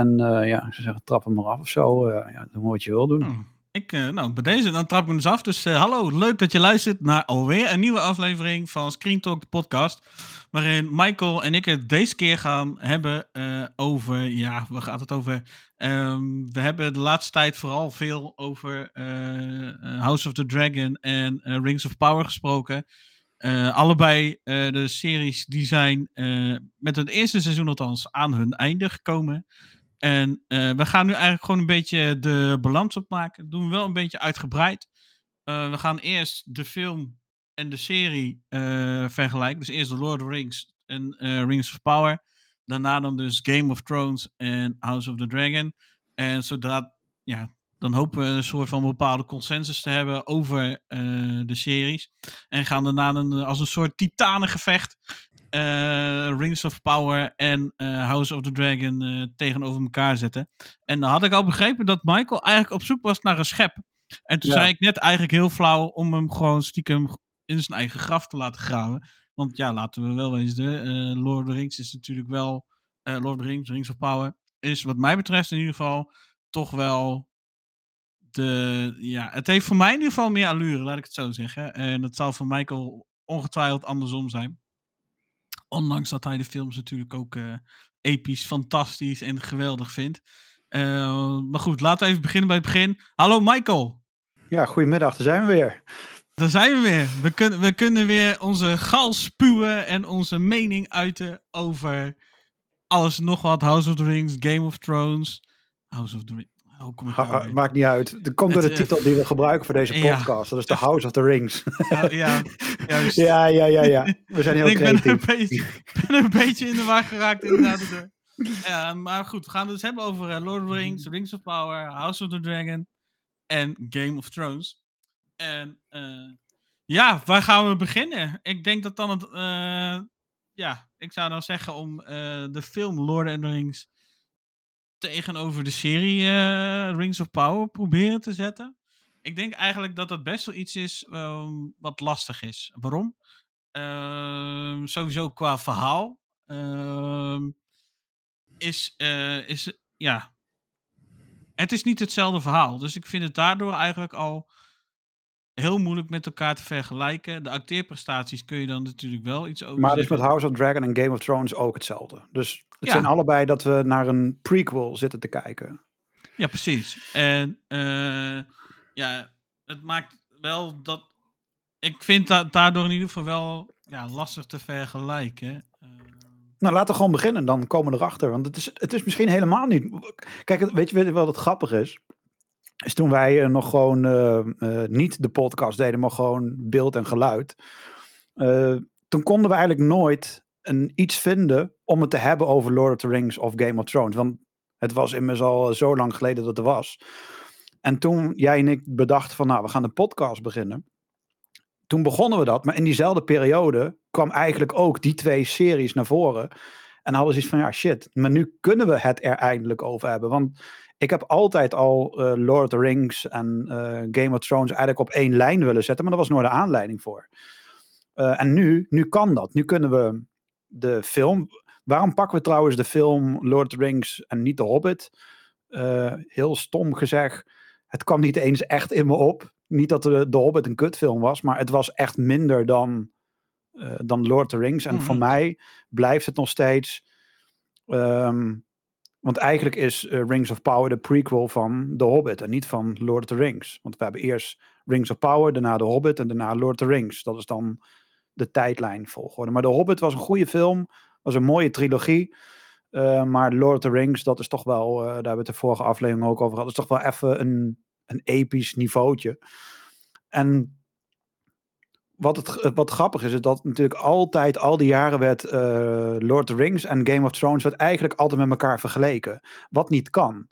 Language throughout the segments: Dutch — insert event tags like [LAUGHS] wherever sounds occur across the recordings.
En eh, ja, ik zou zeggen, trap hem maar af of zo. Uh, ja, doe wat je wil doen. Hmm. Ik, uh, nou, bij deze, dan trap ik hem dus af. Dus hallo, leuk dat je luistert naar alweer een nieuwe aflevering van Screen Talk, de podcast. Waarin Michael en ik het deze keer gaan hebben over, ja, waar gaat het over? Um, we hebben de laatste tijd vooral veel over House of the Dragon en Rings of Power gesproken. Allebei de series die zijn met het eerste seizoen althans aan hun einde gekomen. En we gaan nu eigenlijk gewoon een beetje de balans opmaken. Doen we wel een beetje uitgebreid. we gaan eerst de film en de serie vergelijken. Dus eerst The Lord of the Rings en Rings of Power. Daarna dan dus Game of Thrones en House of the Dragon. En zodra ja, dan hopen we een soort van bepaalde consensus te hebben over de series. En gaan daarna een, als een soort titanengevecht uh, Rings of Power en uh, House of the Dragon tegenover elkaar zetten. En dan had ik al begrepen dat Michael eigenlijk op zoek was naar een schep. En toen zei ik net eigenlijk heel flauw om hem gewoon stiekem in zijn eigen graf te laten graven. Want ja, laten we wel wezen, Lord of the Rings is natuurlijk wel... Lord of the Rings, Rings of Power, is wat mij betreft in ieder geval toch wel de, ja, het heeft voor mij in ieder geval meer allure, laat ik het zo zeggen. En dat zal voor Michael ongetwijfeld andersom zijn. Ondanks dat hij de films natuurlijk ook uh, episch, fantastisch en geweldig vindt. Uh, maar goed, laten we even beginnen bij het begin. Hallo Michael. Ja, goedemiddag, daar zijn we weer. Daar zijn we weer. We, kunnen we kunnen weer onze gal spuwen en onze mening uiten over alles nog wat. House of the Rings, Game of Thrones. House of the Rings. Ha, maakt niet uit. Er komt door de titel die we gebruiken voor deze [LAUGHS] podcast. Dat is The House of the Rings. ja, ja, [LAUGHS] ja, ja, ja. We zijn [LAUGHS] heel ik creatief. Ben een, beetje, ben een beetje in de war geraakt inderdaad. Ja, maar goed, we gaan het dus hebben over uh, Lord of the Rings, Rings of Power, House of the Dragon en Game of Thrones. En uh, ja, waar gaan we beginnen? Ik denk dat dan het, uh, ja, ik zou dan zeggen om de film Lord of the Rings tegenover de serie uh, Rings of Power proberen te zetten. Ik denk eigenlijk dat dat best wel iets is um, wat lastig is. Waarom? Uh, sowieso qua verhaal. Uh, is, uh, is, ja. Het is niet hetzelfde verhaal. Dus ik vind het daardoor eigenlijk al heel moeilijk met elkaar te vergelijken. De acteerprestaties kun je dan natuurlijk wel iets over Maar dus met House of Dragon en Game of Thrones ook hetzelfde. Dus het zijn allebei dat we naar een prequel zitten te kijken. Ja, precies. En uh, ja, het maakt wel dat... Ik vind dat daardoor in ieder geval wel ja, lastig te vergelijken. Uh... Nou, laten we gewoon beginnen. Dan komen we erachter. Want het is, het is misschien helemaal niet... Kijk, weet je wel wat grappig is? Is toen wij uh, nog gewoon uh, niet de podcast deden, maar gewoon beeld en geluid. toen konden we eigenlijk nooit een, iets vinden om het te hebben over Lord of the Rings of Game of Thrones. Want het was immers al zo lang geleden dat er was. En toen jij en ik bedachten van, nou, we gaan een podcast beginnen. Toen begonnen we dat, maar in diezelfde periode kwam eigenlijk ook die twee series naar voren. En hadden ze iets van, ja shit, maar nu kunnen we het er eindelijk over hebben. Want ik heb altijd al uh, Lord of the Rings en uh, Game of Thrones eigenlijk op één lijn willen zetten, maar er was nooit een aanleiding voor. Uh, en nu, nu kan dat. Nu kunnen we de film. Waarom pakken we trouwens de film Lord of the Rings en niet The Hobbit? heel stom gezegd. Het kwam niet eens echt in me op. Niet dat de, de Hobbit een kutfilm was, maar het was echt minder dan, dan Lord of the Rings. En mm -hmm. voor mij blijft het nog steeds. Um, want eigenlijk is uh, Rings of Power de prequel van The Hobbit en niet van Lord of the Rings. Want we hebben eerst Rings of Power, daarna The Hobbit en daarna Lord of the Rings. Dat is dan de tijdlijn volgorde. Maar The Hobbit was een goede film, was een mooie trilogie. Uh, maar Lord of the Rings, dat is toch wel, uh, daar hebben we het de vorige aflevering ook over gehad, dat is toch wel even een, een episch niveautje. En wat, het, wat grappig is, is dat natuurlijk altijd, al die jaren werd uh, Lord of the Rings en Game of Thrones werd eigenlijk altijd met elkaar vergeleken. Wat niet kan.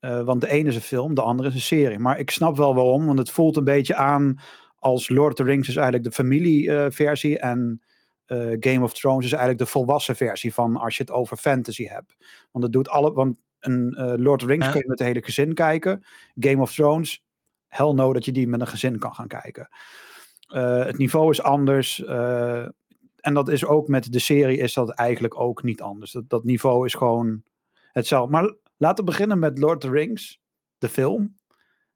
Uh, want de ene is een film, de andere is een serie. Maar ik snap wel waarom, want het voelt een beetje aan als Lord of the Rings is eigenlijk de familieversie uh, en Game of Thrones is eigenlijk de volwassen versie van als je het over fantasy hebt. Want het doet alle, want een Lord of the Rings ja. kun je met het hele gezin kijken. Game of Thrones, hell no dat je die met een gezin kan gaan kijken. Uh, het niveau is anders. Uh, en dat is ook met de serie is dat eigenlijk ook niet anders. Dat, dat niveau is gewoon hetzelfde. Maar Laten we beginnen met Lord of the Rings, de film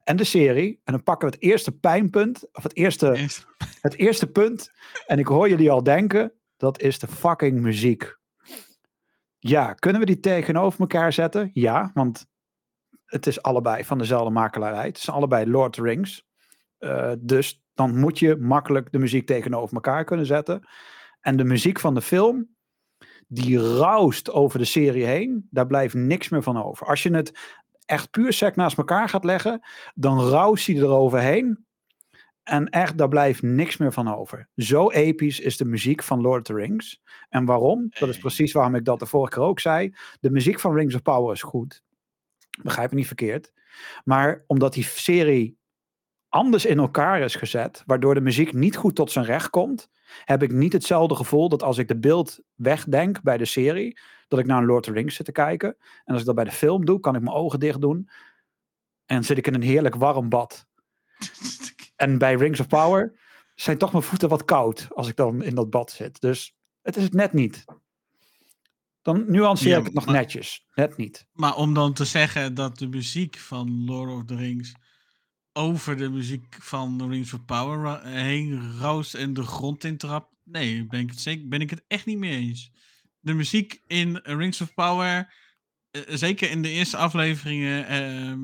en de serie. En dan pakken we het eerste pijnpunt, of het eerste, Eerst- het eerste punt. En ik hoor jullie al denken, dat is de fucking muziek. Ja, kunnen we die tegenover elkaar zetten? Ja, want het is allebei van dezelfde makelarij. Het is allebei Lord of the Rings. Eh, dus dan moet je makkelijk de muziek tegenover elkaar kunnen zetten. En de muziek van de film, die raust over de serie heen. Daar blijft niks meer van over. Als je het echt puur sec naast elkaar gaat leggen, dan raust hij eroverheen. En echt, daar blijft niks meer van over. Zo episch is de muziek van Lord of the Rings. En waarom? Dat is precies waarom ik dat de vorige keer ook zei. De muziek van Rings of Power is goed. Begrijp me niet verkeerd. Maar omdat die serie anders in elkaar is gezet, waardoor de muziek niet goed tot zijn recht komt, heb ik niet hetzelfde gevoel dat als ik de beeld wegdenk bij de serie, dat ik naar een Lord of the Rings zit te kijken. En als ik dat bij de film doe, kan ik mijn ogen dicht doen en zit ik in een heerlijk warm bad. [LAUGHS] En bij Rings of Power zijn toch mijn voeten wat koud als ik dan in dat bad zit. Dus het is het net niet. Dan nuanceer Ja, ik het nog maar- netjes. Net niet. Maar om dan te zeggen dat de muziek van Lord of the Rings over de muziek van The Rings of Power ra- heen roust en de grond intrapt. Nee, ben ik, het zeker, ben ik het echt niet mee eens. De muziek in Rings of Power, eh, zeker in de eerste afleveringen, ehm,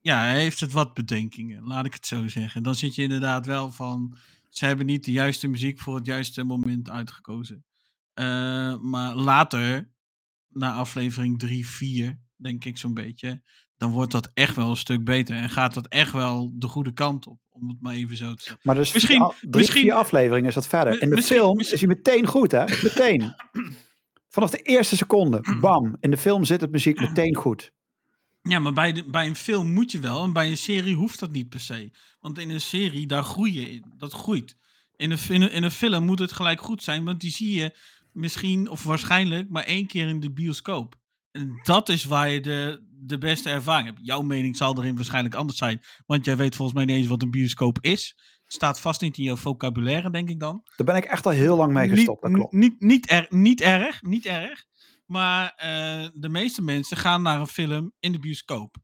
ja, heeft het wat bedenkingen, laat ik het zo zeggen. Dan zit je inderdaad wel van, ze hebben niet de juiste muziek voor het juiste moment uitgekozen. Eh, maar later, na aflevering 3, 4, denk ik zo'n beetje, dan wordt dat echt wel een stuk beter. En gaat dat echt wel de goede kant op, om het maar even zo te zeggen. Maar dus Misschien- drie, misschien- vier afleveringen is dat verder. Mi- In de film is hij meteen goed, hè? [CLEARS THROAT] Meteen. Vanaf de eerste seconde. [CLEARS THROAT] Bam. In de film zit het muziek meteen goed. Ja, maar bij, de, bij een film moet je wel. En bij een serie hoeft dat niet per se. Want in een serie, daar groei je in. Dat groeit. In een, in, een, in een film moet het gelijk goed zijn. Want die zie je misschien of waarschijnlijk maar één keer in de bioscoop. Dat is waar je de, de beste ervaring hebt. Jouw mening zal erin waarschijnlijk anders zijn. Want jij weet volgens mij niet eens wat een bioscoop is. Staat vast niet in jouw vocabulaire, denk ik dan. Daar ben ik echt al heel lang mee gestopt. Dat Niet, klopt. niet, niet, er, niet erg, niet erg. Maar eh, de meeste mensen gaan naar een film in de bioscoop.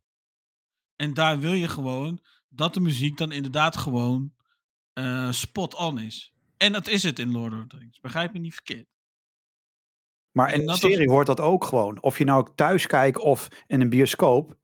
En daar wil je gewoon dat de muziek dan inderdaad gewoon eh, spot on is. En dat is het in Lord of the Rings. Begrijp me niet verkeerd. Maar in dat was- serie hoort dat ook gewoon. Of je nou thuis kijkt of in een bioscoop.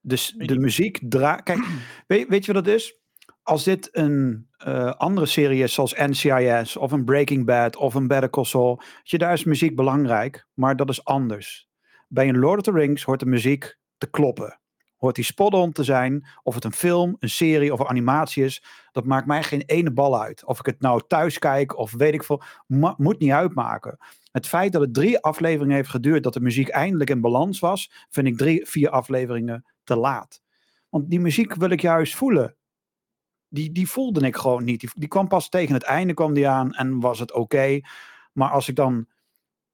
Dus de muziek draait. Kijk, [CLEARS THROAT] weet, weet je wat het is? Als dit een eh, andere serie is, zoals NCIS of een Breaking Bad of een Better Call Saul, je, daar is muziek belangrijk, maar dat is anders. Bij een Lord of the Rings hoort de muziek te kloppen. Hoort die spot on te zijn, of het een film, een serie of een animatie is, dat maakt mij geen ene bal uit. Of ik het nou thuis kijk of weet ik veel, moet niet uitmaken. Het feit dat het drie afleveringen heeft geduurd dat de muziek eindelijk in balans was, vind ik drie, vier afleveringen te laat. Want die muziek wil ik juist voelen. Die, die voelde ik gewoon niet. Die, die kwam pas tegen het einde kwam die aan en was het oké. Maar als ik dan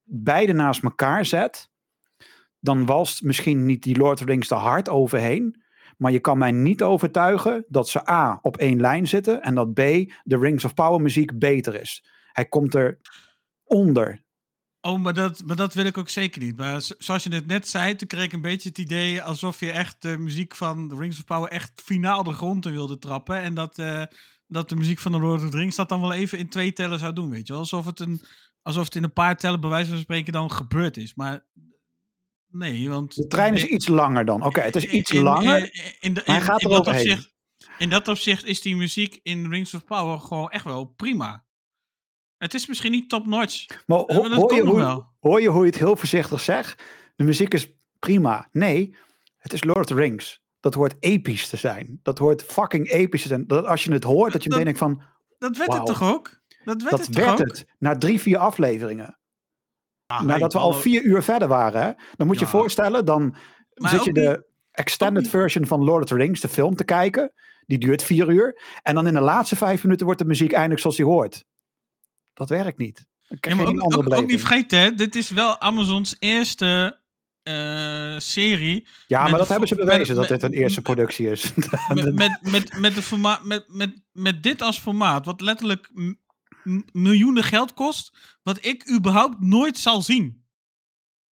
beide naast elkaar zet, dan walst misschien niet die Lord of the Rings te hard overheen. Maar je kan mij niet overtuigen dat ze A op één lijn zitten en dat B de Rings of Power muziek beter is. Hij komt er onder. Oh, maar dat, maar dat wil ik ook zeker niet. Maar zo- zoals je het net zei, toen kreeg ik een beetje het idee alsof je echt de muziek van The Rings of Power echt finaal de grond in wilde trappen. En dat, eh, dat de muziek van The Lord of the Rings dat dan wel even in twee tellen zou doen, weet je wel. Alsof het, een, alsof het in een paar tellen bij wijze van spreken dan gebeurd is. Maar nee, want... De trein is iets langer dan. Oké, het is iets in- langer. in- in de- maar hij gaat in er dat overheen. opzicht- In dat opzicht is die muziek in Rings of Power gewoon echt wel prima. Het is misschien niet top-notch, Maar maar ho- dat hoor, je hoe, wel. hoor je hoe je het heel voorzichtig zegt? De muziek is prima. Nee, het is Lord of the Rings. Dat hoort episch te zijn. Dat hoort fucking episch te zijn. Dat als je het hoort, dat je Dat- denkt van... Dat werd het toch ook? Dat werd Dat het werd ook? het. Na drie, vier afleveringen. Ah, Nadat we al vier uur verder waren. Hè? Dan moet je Ja. voorstellen, dan Maar zit je de extended version van Lord of the Rings, de film, te kijken. Die duurt vier uur. En dan in de laatste vijf minuten wordt de muziek eindelijk zoals die hoort. Dat werkt niet. Ja, maar je ook, ook, ook niet vergeten, hè, dit is wel Amazons eerste eh, serie Ja, maar dat hebben ze bewezen met- dat dit een met- eerste productie is. met, met, [LAUGHS] met, met, de met, met, met dit als formaat, wat letterlijk miljoenen geld kost, wat ik überhaupt nooit zal zien.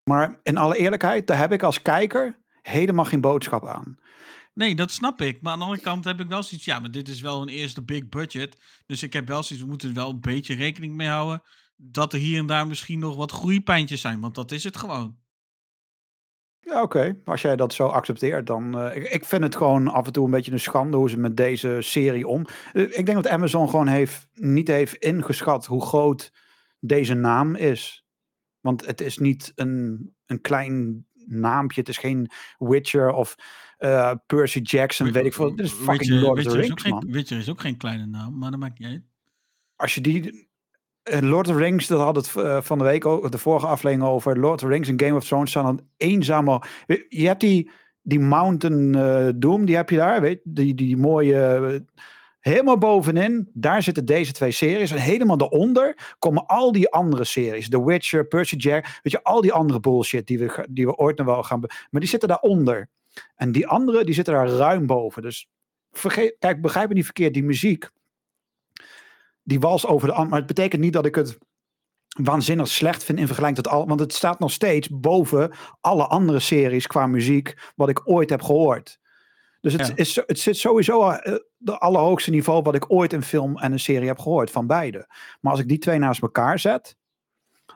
Maar in alle eerlijkheid, daar heb ik als kijker helemaal geen boodschap aan. Nee, dat snap ik. Maar aan de andere kant heb ik wel zoiets. Ja, maar dit is wel een eerste big budget. Dus ik heb wel zoiets. We moeten er wel een beetje rekening mee houden. Dat er hier en daar misschien nog wat groeipijntjes zijn. Want dat is het gewoon. Ja, oké. Als jij dat zo accepteert, dan. Uh, ik, ik, vind het gewoon af en toe een beetje een schande hoe ze met deze serie om. Uh, ik denk dat Amazon gewoon heeft, niet heeft ingeschat hoe groot deze naam is. Want het is niet een, een klein naampje. Het is geen Witcher of uh, Percy Jackson, weet ik veel. Dit is fucking Witcher, Lord of the Rings, man. Geen, Witcher is ook geen kleine naam, maar dat maakt niet uit. Als je die... Lord of the Rings, dat had het uh, van de week ook, de vorige aflevering over. Lord of the Rings en Game of Thrones staan dan eenzame... Je hebt die, die Mountain Doom, die heb je daar, weet die, die mooie... Helemaal bovenin, daar zitten deze twee series. En helemaal daaronder komen al die andere series. The Witcher, Percy Jack, weet je, al die andere bullshit die we, die we ooit nog wel gaan... Maar die zitten daaronder. En die andere, die zitten daar ruim boven. Dus vergeet, kijk, begrijp me niet verkeerd, die muziek, die wals over de Maar het betekent niet dat ik het waanzinnig slecht vind in vergelijking tot al. Want het staat nog steeds boven alle andere series qua muziek, wat ik ooit heb gehoord. Dus het, is, het zit sowieso op uh, de allerhoogste niveau wat ik ooit in film en een serie heb gehoord van beide. Maar als ik die twee naast elkaar zet,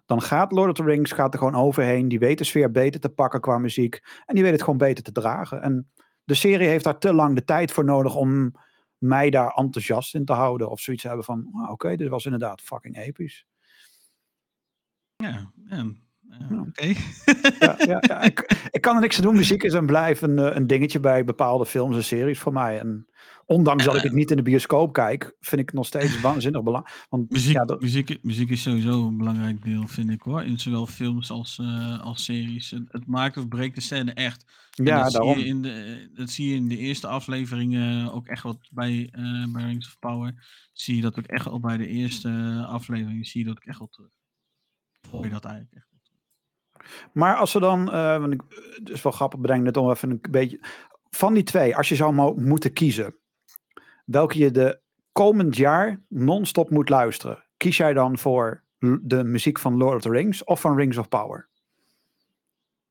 dan gaat Lord of the Rings gaat er gewoon overheen. Die weet de sfeer beter te pakken qua muziek. En die weet het gewoon beter te dragen. En de serie heeft daar te lang de tijd voor nodig om mij daar enthousiast in te houden. Of zoiets te hebben van, oh, oké, dit was inderdaad fucking episch. Ja, en Oké. ja, ja, ja, ik, [LAUGHS] ik, kan er niks aan doen. Muziek is en blijft een, eh, een dingetje bij bepaalde films en series voor mij. En ondanks dat ik het niet in de bioscoop kijk, vind ik het nog steeds waanzinnig belangrijk. Want muziek, ja, muziek, muziek is sowieso een belangrijk deel, vind ik hoor. In zowel films als, uh, als series. Het, het, maakt of breekt de scène echt. ja, dat daarom. Zie je in de, dat zie je in de eerste afleveringen ook echt wat bij, uh, bij Rings of Power. Zie je dat ook echt al bij de eerste aflevering zie je dat ook echt wel terug. Hoor je dat eigenlijk echt. Maar als ze dan, uh, want ik, het is wel grappig, bedenk net om even een beetje. Van die twee, als je zou mo moeten kiezen, welke je de komend jaar non-stop moet luisteren, kies jij dan voor de muziek van Lord of the Rings of van Rings of Power?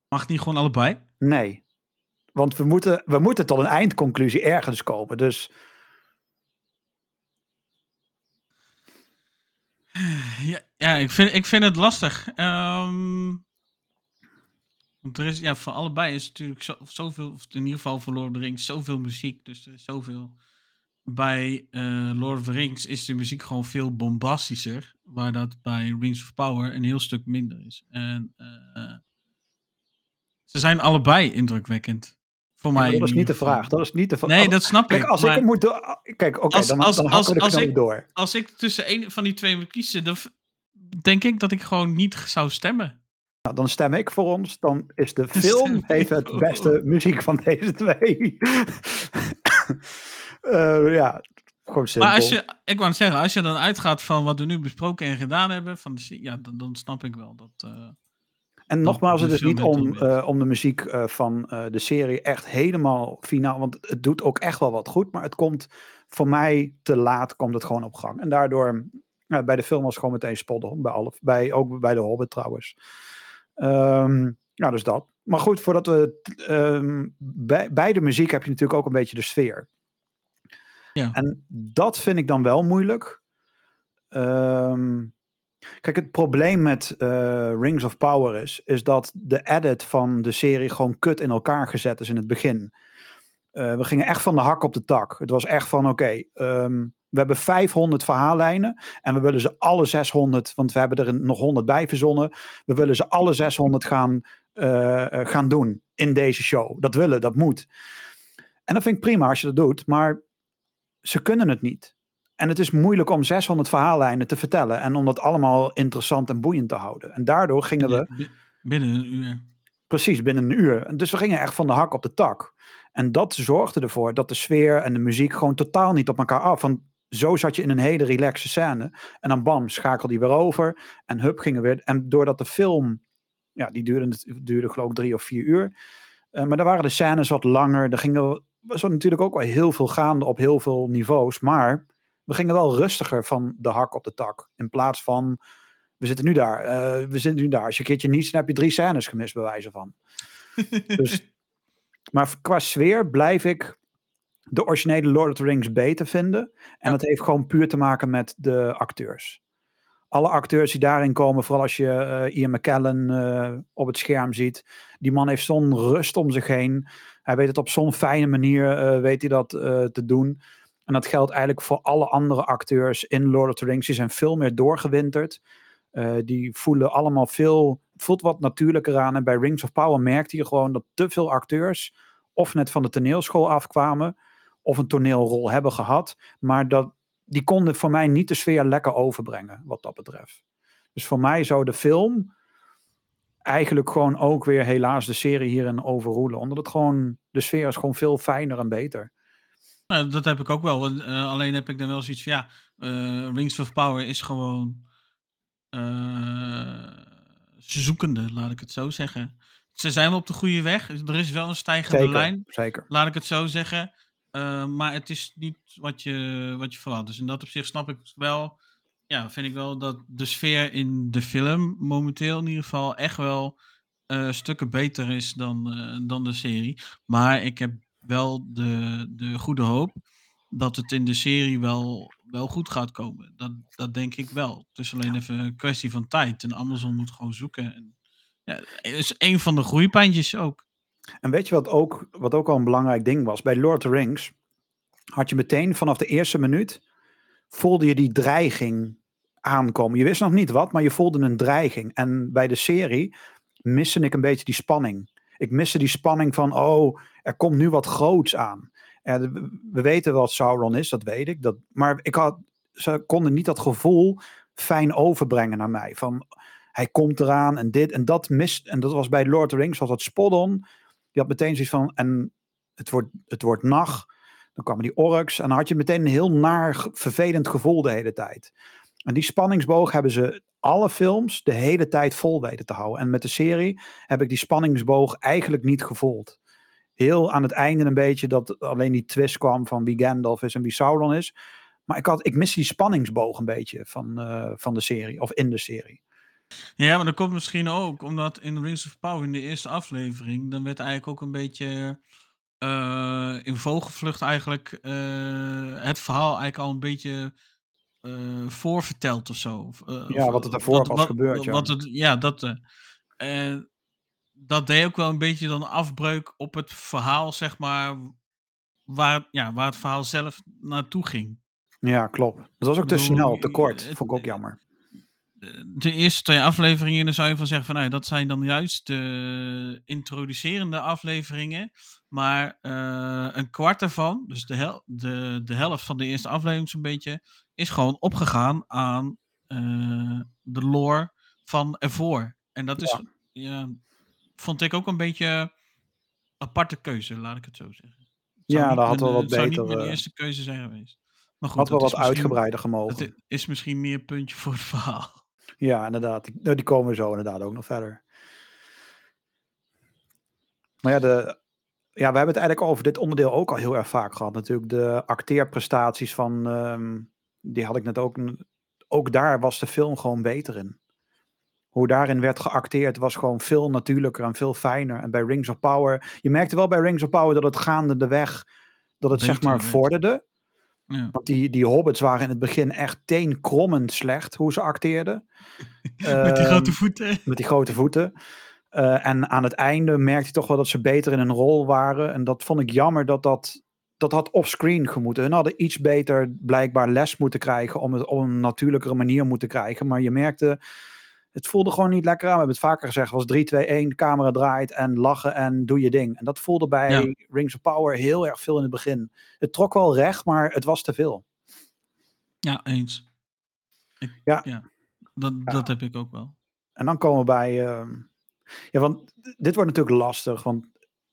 Mag die gewoon allebei? Nee. Want we moeten, we moeten tot een eindconclusie ergens komen. Dus. Ja, ja ik, vind, ik vind het lastig. Um, want er is, ja, voor allebei is natuurlijk zo, zoveel, of in ieder geval voor Lord of the Rings, zoveel muziek. Dus er is zoveel. Bij uh, Lord of the Rings is de muziek gewoon veel bombastischer. Waar dat bij Rings of Power een heel stuk minder is. En uh, ze zijn allebei indrukwekkend. Voor mij. dat is niet de vraag. Dat is niet de vraag. Nee, dat snap kijk, ik. Als ik moet. Kijk, oké, okay, dan, als, dan als, als, ik, door. Als ik tussen een van die twee moet kiezen, dan denk ik dat ik gewoon niet zou stemmen. Nou, dan stem ik voor ons. Dan is de [LAUGHS] film heeft het beste muziek van deze twee. uh, [LAUGHS] ja, gewoon simpel. Maar als je, ik wou zeggen, als je dan uitgaat van wat we nu besproken en gedaan hebben, van de, ja, dan, dan snap ik wel dat. Uh, en nogmaals, het is niet om, uh, om de muziek uh, van de serie echt helemaal finaal, want het doet ook echt wel wat goed, maar het komt voor mij te laat, komt het gewoon op gang. En daardoor, bij de film was het gewoon meteen spot bij, alle, bij, ook bij de Hobbit trouwens. Um, nou, dus dat. Maar goed, voordat we. Um, bij, bij de muziek heb je natuurlijk ook een beetje de sfeer. Ja. En dat vind ik dan wel moeilijk. Um, kijk, het probleem met uh, Rings of Power is, is dat de edit van de serie gewoon kut in elkaar gezet is in het begin. Uh, we gingen echt van de hak op de tak. Het was echt van: oké, okay, um, we hebben 500 verhaallijnen en we willen ze alle 600, want we hebben er nog 100 bij verzonnen. We willen ze alle 600 gaan, uh, gaan doen in deze show. Dat willen, dat moet. En dat vind ik prima als je dat doet, maar ze kunnen het niet. En het is moeilijk om 600 verhaallijnen te vertellen en om dat allemaal interessant en boeiend te houden. En daardoor gingen we. Binnen een uur. Precies, binnen een uur. Dus we gingen echt van de hak op de tak. En dat zorgde ervoor dat de sfeer en de muziek gewoon totaal niet op elkaar af. Want zo zat je in een hele relaxe scène. En dan bam, schakelde die weer over. En hup, gingen weer. En doordat de film, ja, die duurde, duurde geloof ik drie of vier uur. Uh, maar daar waren de scènes wat langer. Er gingen, was er natuurlijk ook wel heel veel gaande op heel veel niveaus. Maar we gingen wel rustiger van de hak op de tak. In plaats van We zitten nu daar. eh, we zitten nu daar. Als je een keertje niet, dan heb je drie scènes gemist, bij wijze van. [LAUGHS] Dus, maar qua sfeer blijf ik de originele Lord of the Rings beter vinden. En Ja. dat heeft gewoon puur te maken met de acteurs. Alle acteurs die daarin komen, vooral als je eh, Ian McKellen eh, op het scherm ziet. Die man heeft zo'n rust om zich heen. Hij weet het op zo'n fijne manier eh, weet hij dat te doen. En dat geldt eigenlijk voor alle andere acteurs in Lord of the Rings. Die zijn veel meer doorgewinterd. Die voelen allemaal veel, het voelt wat natuurlijker aan. En bij Rings of Power merkte je gewoon dat te veel acteurs of net van de toneelschool afkwamen, of een toneelrol hebben gehad, maar dat, die konden voor mij niet de sfeer lekker overbrengen, wat dat betreft. Dus voor mij zou de film eigenlijk gewoon ook weer helaas de serie hierin overroelen, omdat het gewoon, de sfeer is gewoon veel fijner en beter. Nou, dat heb ik ook wel. eh, alleen heb ik dan wel zoiets van, ja, eh, Rings of Power is gewoon eh, zoekende, laat ik het zo zeggen. Ze zijn wel op de goede weg. Er is wel een stijgende Zeker, lijn, zeker. laat ik het zo zeggen. Eh, maar het is niet wat je, wat je verwacht. Dus in dat opzicht snap ik wel, ja, vind ik wel dat de sfeer in de film momenteel in ieder geval echt wel eh, stukken beter is dan, eh, dan de serie. Maar ik heb wel de, de goede hoop dat het in de serie wel, wel goed gaat komen. Dat, dat denk ik wel. Het is alleen even een kwestie van tijd. En Amazon moet gewoon zoeken. En, ja, het is een van de groeipijntjes ook. En weet je wat ook, wat ook al een belangrijk ding was? Bij Lord of the Rings had je meteen vanaf de eerste minuut, voelde je die dreiging aankomen. Je wist nog niet wat, maar je voelde een dreiging. En bij de serie miste ik een beetje die spanning. Ik miste die spanning van, oh, er komt nu wat groots aan. We- we weten wat Sauron is, dat weet ik. Dat, maar ik had, ze konden niet dat gevoel fijn overbrengen naar mij. Van, hij komt eraan en dit en dat mist. En dat was bij Lord of the Rings, was dat Spoddon. Die had meteen zoiets van, en het wordt, het wordt nacht. Dan kwamen die orks. En dan had je meteen een heel naar, vervelend gevoel de hele tijd. En die spanningsboog hebben ze alle films de hele tijd vol weten te houden. En met de serie heb ik die spanningsboog eigenlijk niet gevoeld. Heel aan het einde een beetje dat alleen die twist kwam van wie Gandalf is en wie Sauron is. Maar ik, had, ik mis die spanningsboog een beetje van, eh, van de serie, of in de serie. Ja, maar dat komt misschien ook omdat in Rings of Power in de eerste aflevering, dan werd eigenlijk ook een beetje eh, in vogelvlucht eigenlijk eh, het verhaal eigenlijk al een beetje eh, voorverteld of zo. Of, eh, Ja, of, wat er daarvoor was gebeurd, ja. Wat het, ja, dat. eh, en dat deed ook wel een beetje dan afbreuk op het verhaal, zeg maar, waar, ja, waar het verhaal zelf naartoe ging. Ja, klopt. Dat was ook te bedoel, snel, te kort. het- Vond ik ook jammer. De eerste twee afleveringen, dan zou je van zeggen van nou, dat zijn dan juist de introducerende afleveringen. Maar eh, een kwart ervan, dus de, hel de, de helft van de eerste aflevering zo'n beetje, is gewoon opgegaan aan eh, de lore van ervoor. En dat is, ja. vond ik ook een beetje aparte keuze, laat ik het zo zeggen. Het zou Ja, dat had wel wat zou beter, niet mijn eh, eerste keuze zijn geweest. Maar goed, Had wel dat wat uitgebreider gemogen. Dat is misschien meer een puntje voor het verhaal. Ja, inderdaad. Die, nou, die komen zo inderdaad ook nog verder. Maar ja, de, ja, we hebben het eigenlijk over dit onderdeel ook al heel erg vaak gehad. Natuurlijk de acteerprestaties van, ehm, die had ik net ook. Ook daar was de film gewoon beter in. Hoe daarin werd geacteerd was gewoon veel natuurlijker en veel fijner. En bij Rings of Power, je merkte wel bij Rings of Power dat het gaande de weg, dat het zeg maar werd. vorderde. Ja. Want die, die hobbits waren in het begin echt teenkrommend slecht hoe ze acteerden. [LAUGHS] Met die grote Ehm, voeten. met die grote voeten. Eh, en aan het einde merkte je toch wel dat ze beter in een rol waren. En dat vond ik jammer dat dat, dat had offscreen gemoeten. Hun hadden iets beter blijkbaar les moeten krijgen om het op een natuurlijkere manier moeten krijgen. Maar je merkte, het voelde gewoon niet lekker aan. We hebben het vaker gezegd, was 3, 2, 1, de camera draait en lachen en doe je ding. En dat voelde bij Ja. Rings of Power heel erg veel in het begin. Het trok wel recht, maar het was te veel. Ja, eens. Ik, Ja. ja. Dat, dat heb ik ook wel. En dan komen we bij. ehm, ja, want dit wordt natuurlijk lastig. Want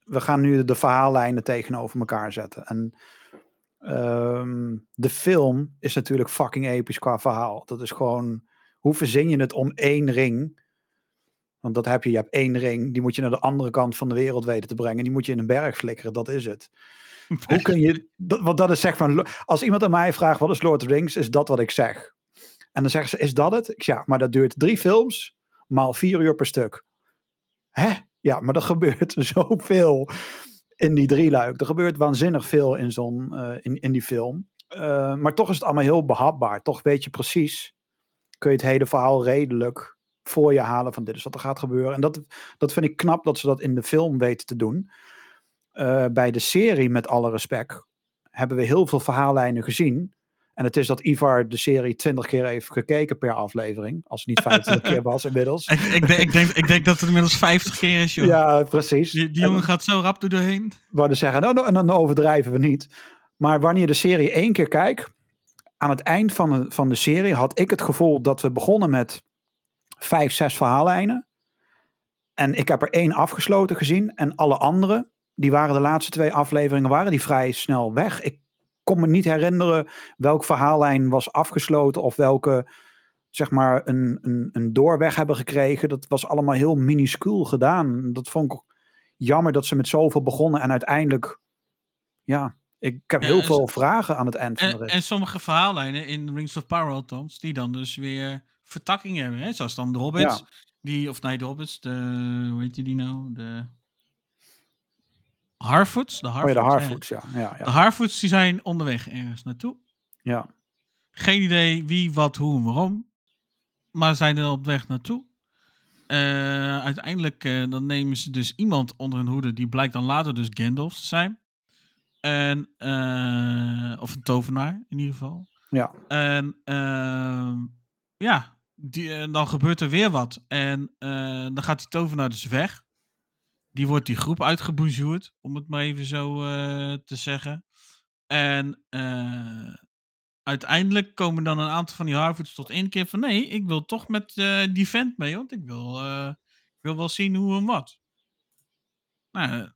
we gaan nu de verhaallijnen tegenover elkaar zetten. En ehm, de film is natuurlijk fucking episch qua verhaal. Dat is gewoon. Hoe verzin je het om één ring? Want dat heb je. Je hebt één ring. Die moet je naar de andere kant van de wereld weten te brengen. Die moet je in een berg flikkeren. Dat is het. [LAUGHS] Hoe kun je. Dat, want dat is zeg maar. Als iemand aan mij vraagt wat is Lord of the Rings, is dat wat ik zeg. En dan zeggen ze, is dat het? Ik zeg, ja, maar dat duurt drie films, maal vier uur per stuk. Hè? Ja, maar er [LAUGHS] gebeurt zoveel in die drie luik. Er gebeurt waanzinnig veel in, zo'n, uh, in, in die film. Uh, maar toch is het allemaal heel behapbaar. Toch weet je precies, kun je het hele verhaal redelijk voor je halen van dit is wat er gaat gebeuren. En dat, dat vind ik knap dat ze dat in de film weten te doen. Uh, bij de serie, met alle respect, hebben we heel veel verhaallijnen gezien. En het is dat Ivar de serie twintig keer heeft gekeken per aflevering. Als het niet 25 keer was inmiddels. [LAUGHS] Ik, ik, denk, ik, denk, ik denk dat het inmiddels 50 keer is, joh. Ja, precies. Die, die jongen en, gaat zo rap er doorheen. Wouden zeggen, nou, en dan overdrijven we niet. Maar wanneer je de serie één keer kijkt, aan het eind van de, van de serie had ik het gevoel dat we begonnen met vijf, zes verhaallijnen. En ik heb er één afgesloten gezien. En alle andere, die waren de laatste twee afleveringen, waren die vrij snel weg. Ik kon me niet herinneren welk verhaallijn was afgesloten of welke, zeg maar, een, een, een doorweg hebben gekregen. Dat was allemaal heel minuscuul gedaan. Dat vond ik jammer dat ze met zoveel begonnen en uiteindelijk, ja, ik heb heel ja, veel vragen aan het eind van de rit. En sommige verhaallijnen in Rings of Power althans, die dan dus weer vertakkingen hebben. Hè? Zoals dan de Hobbits. Ja. Die, of nee, de Hobbits, de, hoe heet die nou? De Harfoots. De Harfoots, oh ja, de Harfoots, ja. Ja, ja. De Harfoots die zijn onderweg ergens naartoe. Ja. Geen idee wie, wat, hoe en waarom. Maar zijn er op weg naartoe. Uh, uiteindelijk uh, dan nemen ze dus iemand onder hun hoede. Die blijkt dan later dus Gandalf te zijn. En, uh, of een tovenaar in ieder geval. Ja. En ehm, ja, die, dan gebeurt er weer wat. En dan gaat die tovenaar dus weg. Die wordt die groep uitgebonjourd, om het maar even zo te zeggen. En uiteindelijk komen dan een aantal van die Harvards tot één keer van... nee, ik wil toch met die vent mee, want ik wil, ik wil wel zien hoe en wat. Nou,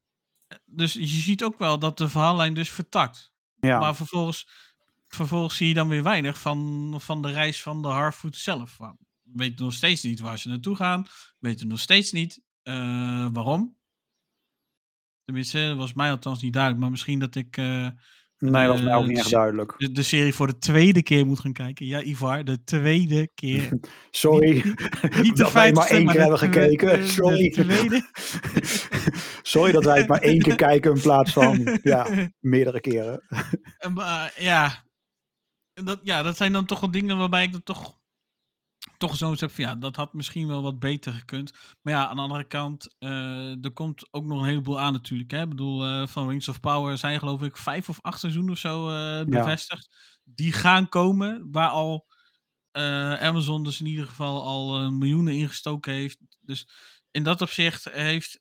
dus je ziet ook wel dat de verhaallijn dus vertakt. Ja. Maar vervolgens, vervolgens zie je dan weer weinig van, van de reis van de Harfoot zelf. We weten nog steeds niet waar ze naartoe gaan. We weten nog steeds niet waarom. Tenminste, dat was mij althans niet duidelijk. Maar misschien dat ik. Uh, nee, dat was mij ook niet echt duidelijk. De, de, serie voor de tweede keer moet gaan kijken. Ja, Ivar, de tweede keer. [LAUGHS] Sorry. Niet, niet dat wij maar één keer hebben gekeken. Sorry. [LAUGHS] Sorry dat wij het maar één keer kijken in plaats van [LAUGHS] ja, meerdere keren. maar ja. Dat, ja, dat zijn dan toch wel dingen waarbij ik dat toch toch zo zeg van ja, dat had misschien wel wat beter gekund. Maar ja, aan de andere kant, uh, er komt ook nog een heleboel aan natuurlijk. Hè? Ik bedoel, uh, van Rings of Power zijn geloof ik vijf of acht seizoenen of zo uh, bevestigd. Ja. Die gaan komen, waar al Amazon dus in ieder geval al miljoenen ingestoken heeft. Dus in dat opzicht heeft,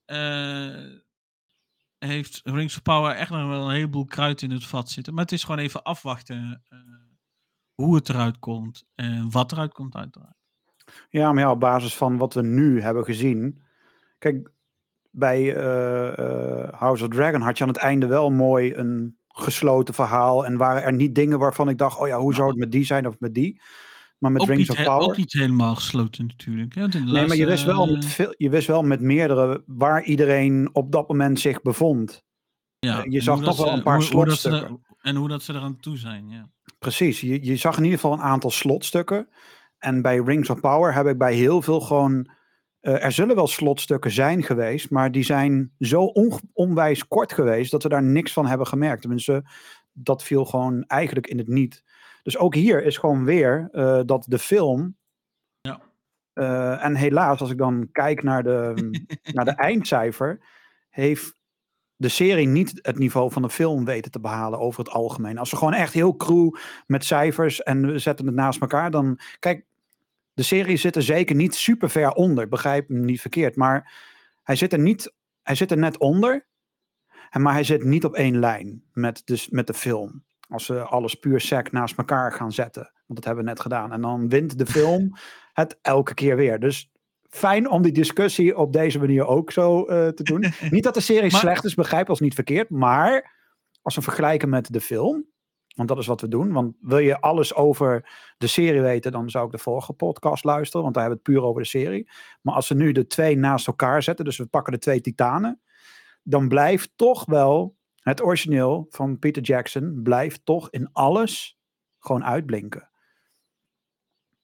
heeft Rings of Power echt nog wel een heleboel kruid in het vat zitten. Maar het is gewoon even afwachten hoe het eruit komt en wat eruit komt uiteraard. Ja, maar ja, op basis van wat we nu hebben gezien. Kijk, bij uh, uh, House of Dragon had je aan het einde wel mooi een gesloten verhaal. En waren er niet dingen waarvan ik dacht, oh ja, hoe zou het met die zijn of met die? Maar met ook Rings niet, of Power... Ook niet helemaal gesloten natuurlijk. Ja, nee, laatste, maar je wist, wel met veel, je wist wel met meerdere waar iedereen op dat moment zich bevond. Ja, je zag toch wel een paar hoe, slotstukken. Hoe er, en hoe dat ze eraan toe zijn, ja. Precies, je, je zag in ieder geval een aantal slotstukken. En bij Rings of Power heb ik bij heel veel gewoon. Uh, er zullen wel slotstukken zijn geweest, maar die zijn zo on, onwijs kort geweest dat we daar niks van hebben gemerkt. Tenminste, dat viel gewoon eigenlijk in het niet. Dus ook hier is gewoon weer uh, dat de film. Ja. Uh, en helaas, als ik dan kijk naar de, [LAUGHS] naar de eindcijfer, heeft de serie niet het niveau van de film weten te behalen over het algemeen. Als we gewoon echt heel cru met cijfers en we zetten het naast elkaar, dan. Kijk, de serie zit er zeker niet super ver onder. Begrijp me niet verkeerd. Maar hij zit er, niet, hij zit er net onder. En, maar hij zit niet op één lijn met, dus, met de film. Als we alles puur sec naast elkaar gaan zetten. Want dat hebben we net gedaan. En dan wint de film [LAUGHS] het elke keer weer. Dus fijn om die discussie op deze manier ook zo uh, te doen. [LAUGHS] niet dat de serie maar... slecht is, begrijp ons niet verkeerd. Maar als we vergelijken met de film. Want dat is wat we doen. Want wil je alles over de serie weten, dan zou ik de vorige podcast luisteren. Want daar hebben we het puur over de serie. Maar als we nu de twee naast elkaar zetten, dus we pakken de twee titanen. Dan blijft toch wel het origineel van Peter Jackson, blijft toch in alles gewoon uitblinken.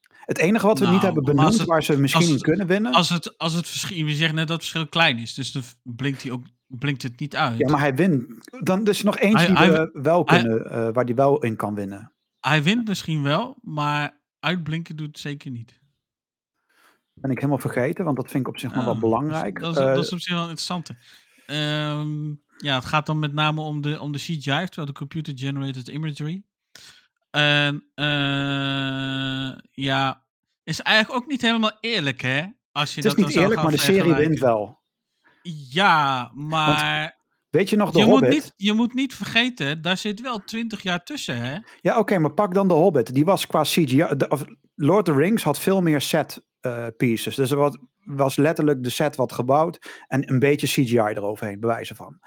Het enige wat we Nou, niet hebben maar als benoemd het- waar ze misschien in kunnen winnen. Als het, als het verschil, we zeggen net dat het verschil klein is, dus dan blinkt, hij ook, blinkt het niet uit. Ja, maar hij wint. Dan is er nog eentje Hij- die hij- we wel hij- kunnen, eh, waar hij wel in kan winnen. Hij wint misschien wel, maar uitblinken doet het zeker niet. Ben ik helemaal vergeten, want dat vind ik op zich nog wel Ja, belangrijk. Dat is, Eh, dat is op zich wel interessant. Ehm, ja, het gaat dan met name om de, om de CGI, terwijl de computer-generated imagery. En eh, ja, is eigenlijk ook niet helemaal eerlijk, hè? Als je het is dat niet eerlijk, maar de serie wint wel. Ja, maar Weet je nog de je Hobbit? moet, niet, je moet niet vergeten, daar zit wel 20 jaar tussen, hè? Ja, oké, maar pak dan de Hobbit. Die was qua CGI... de- of Lord of the Rings had veel meer set eh, pieces. Dus er was, letterlijk de set wat gebouwd en een beetje CGI eroverheen, bewijzen van.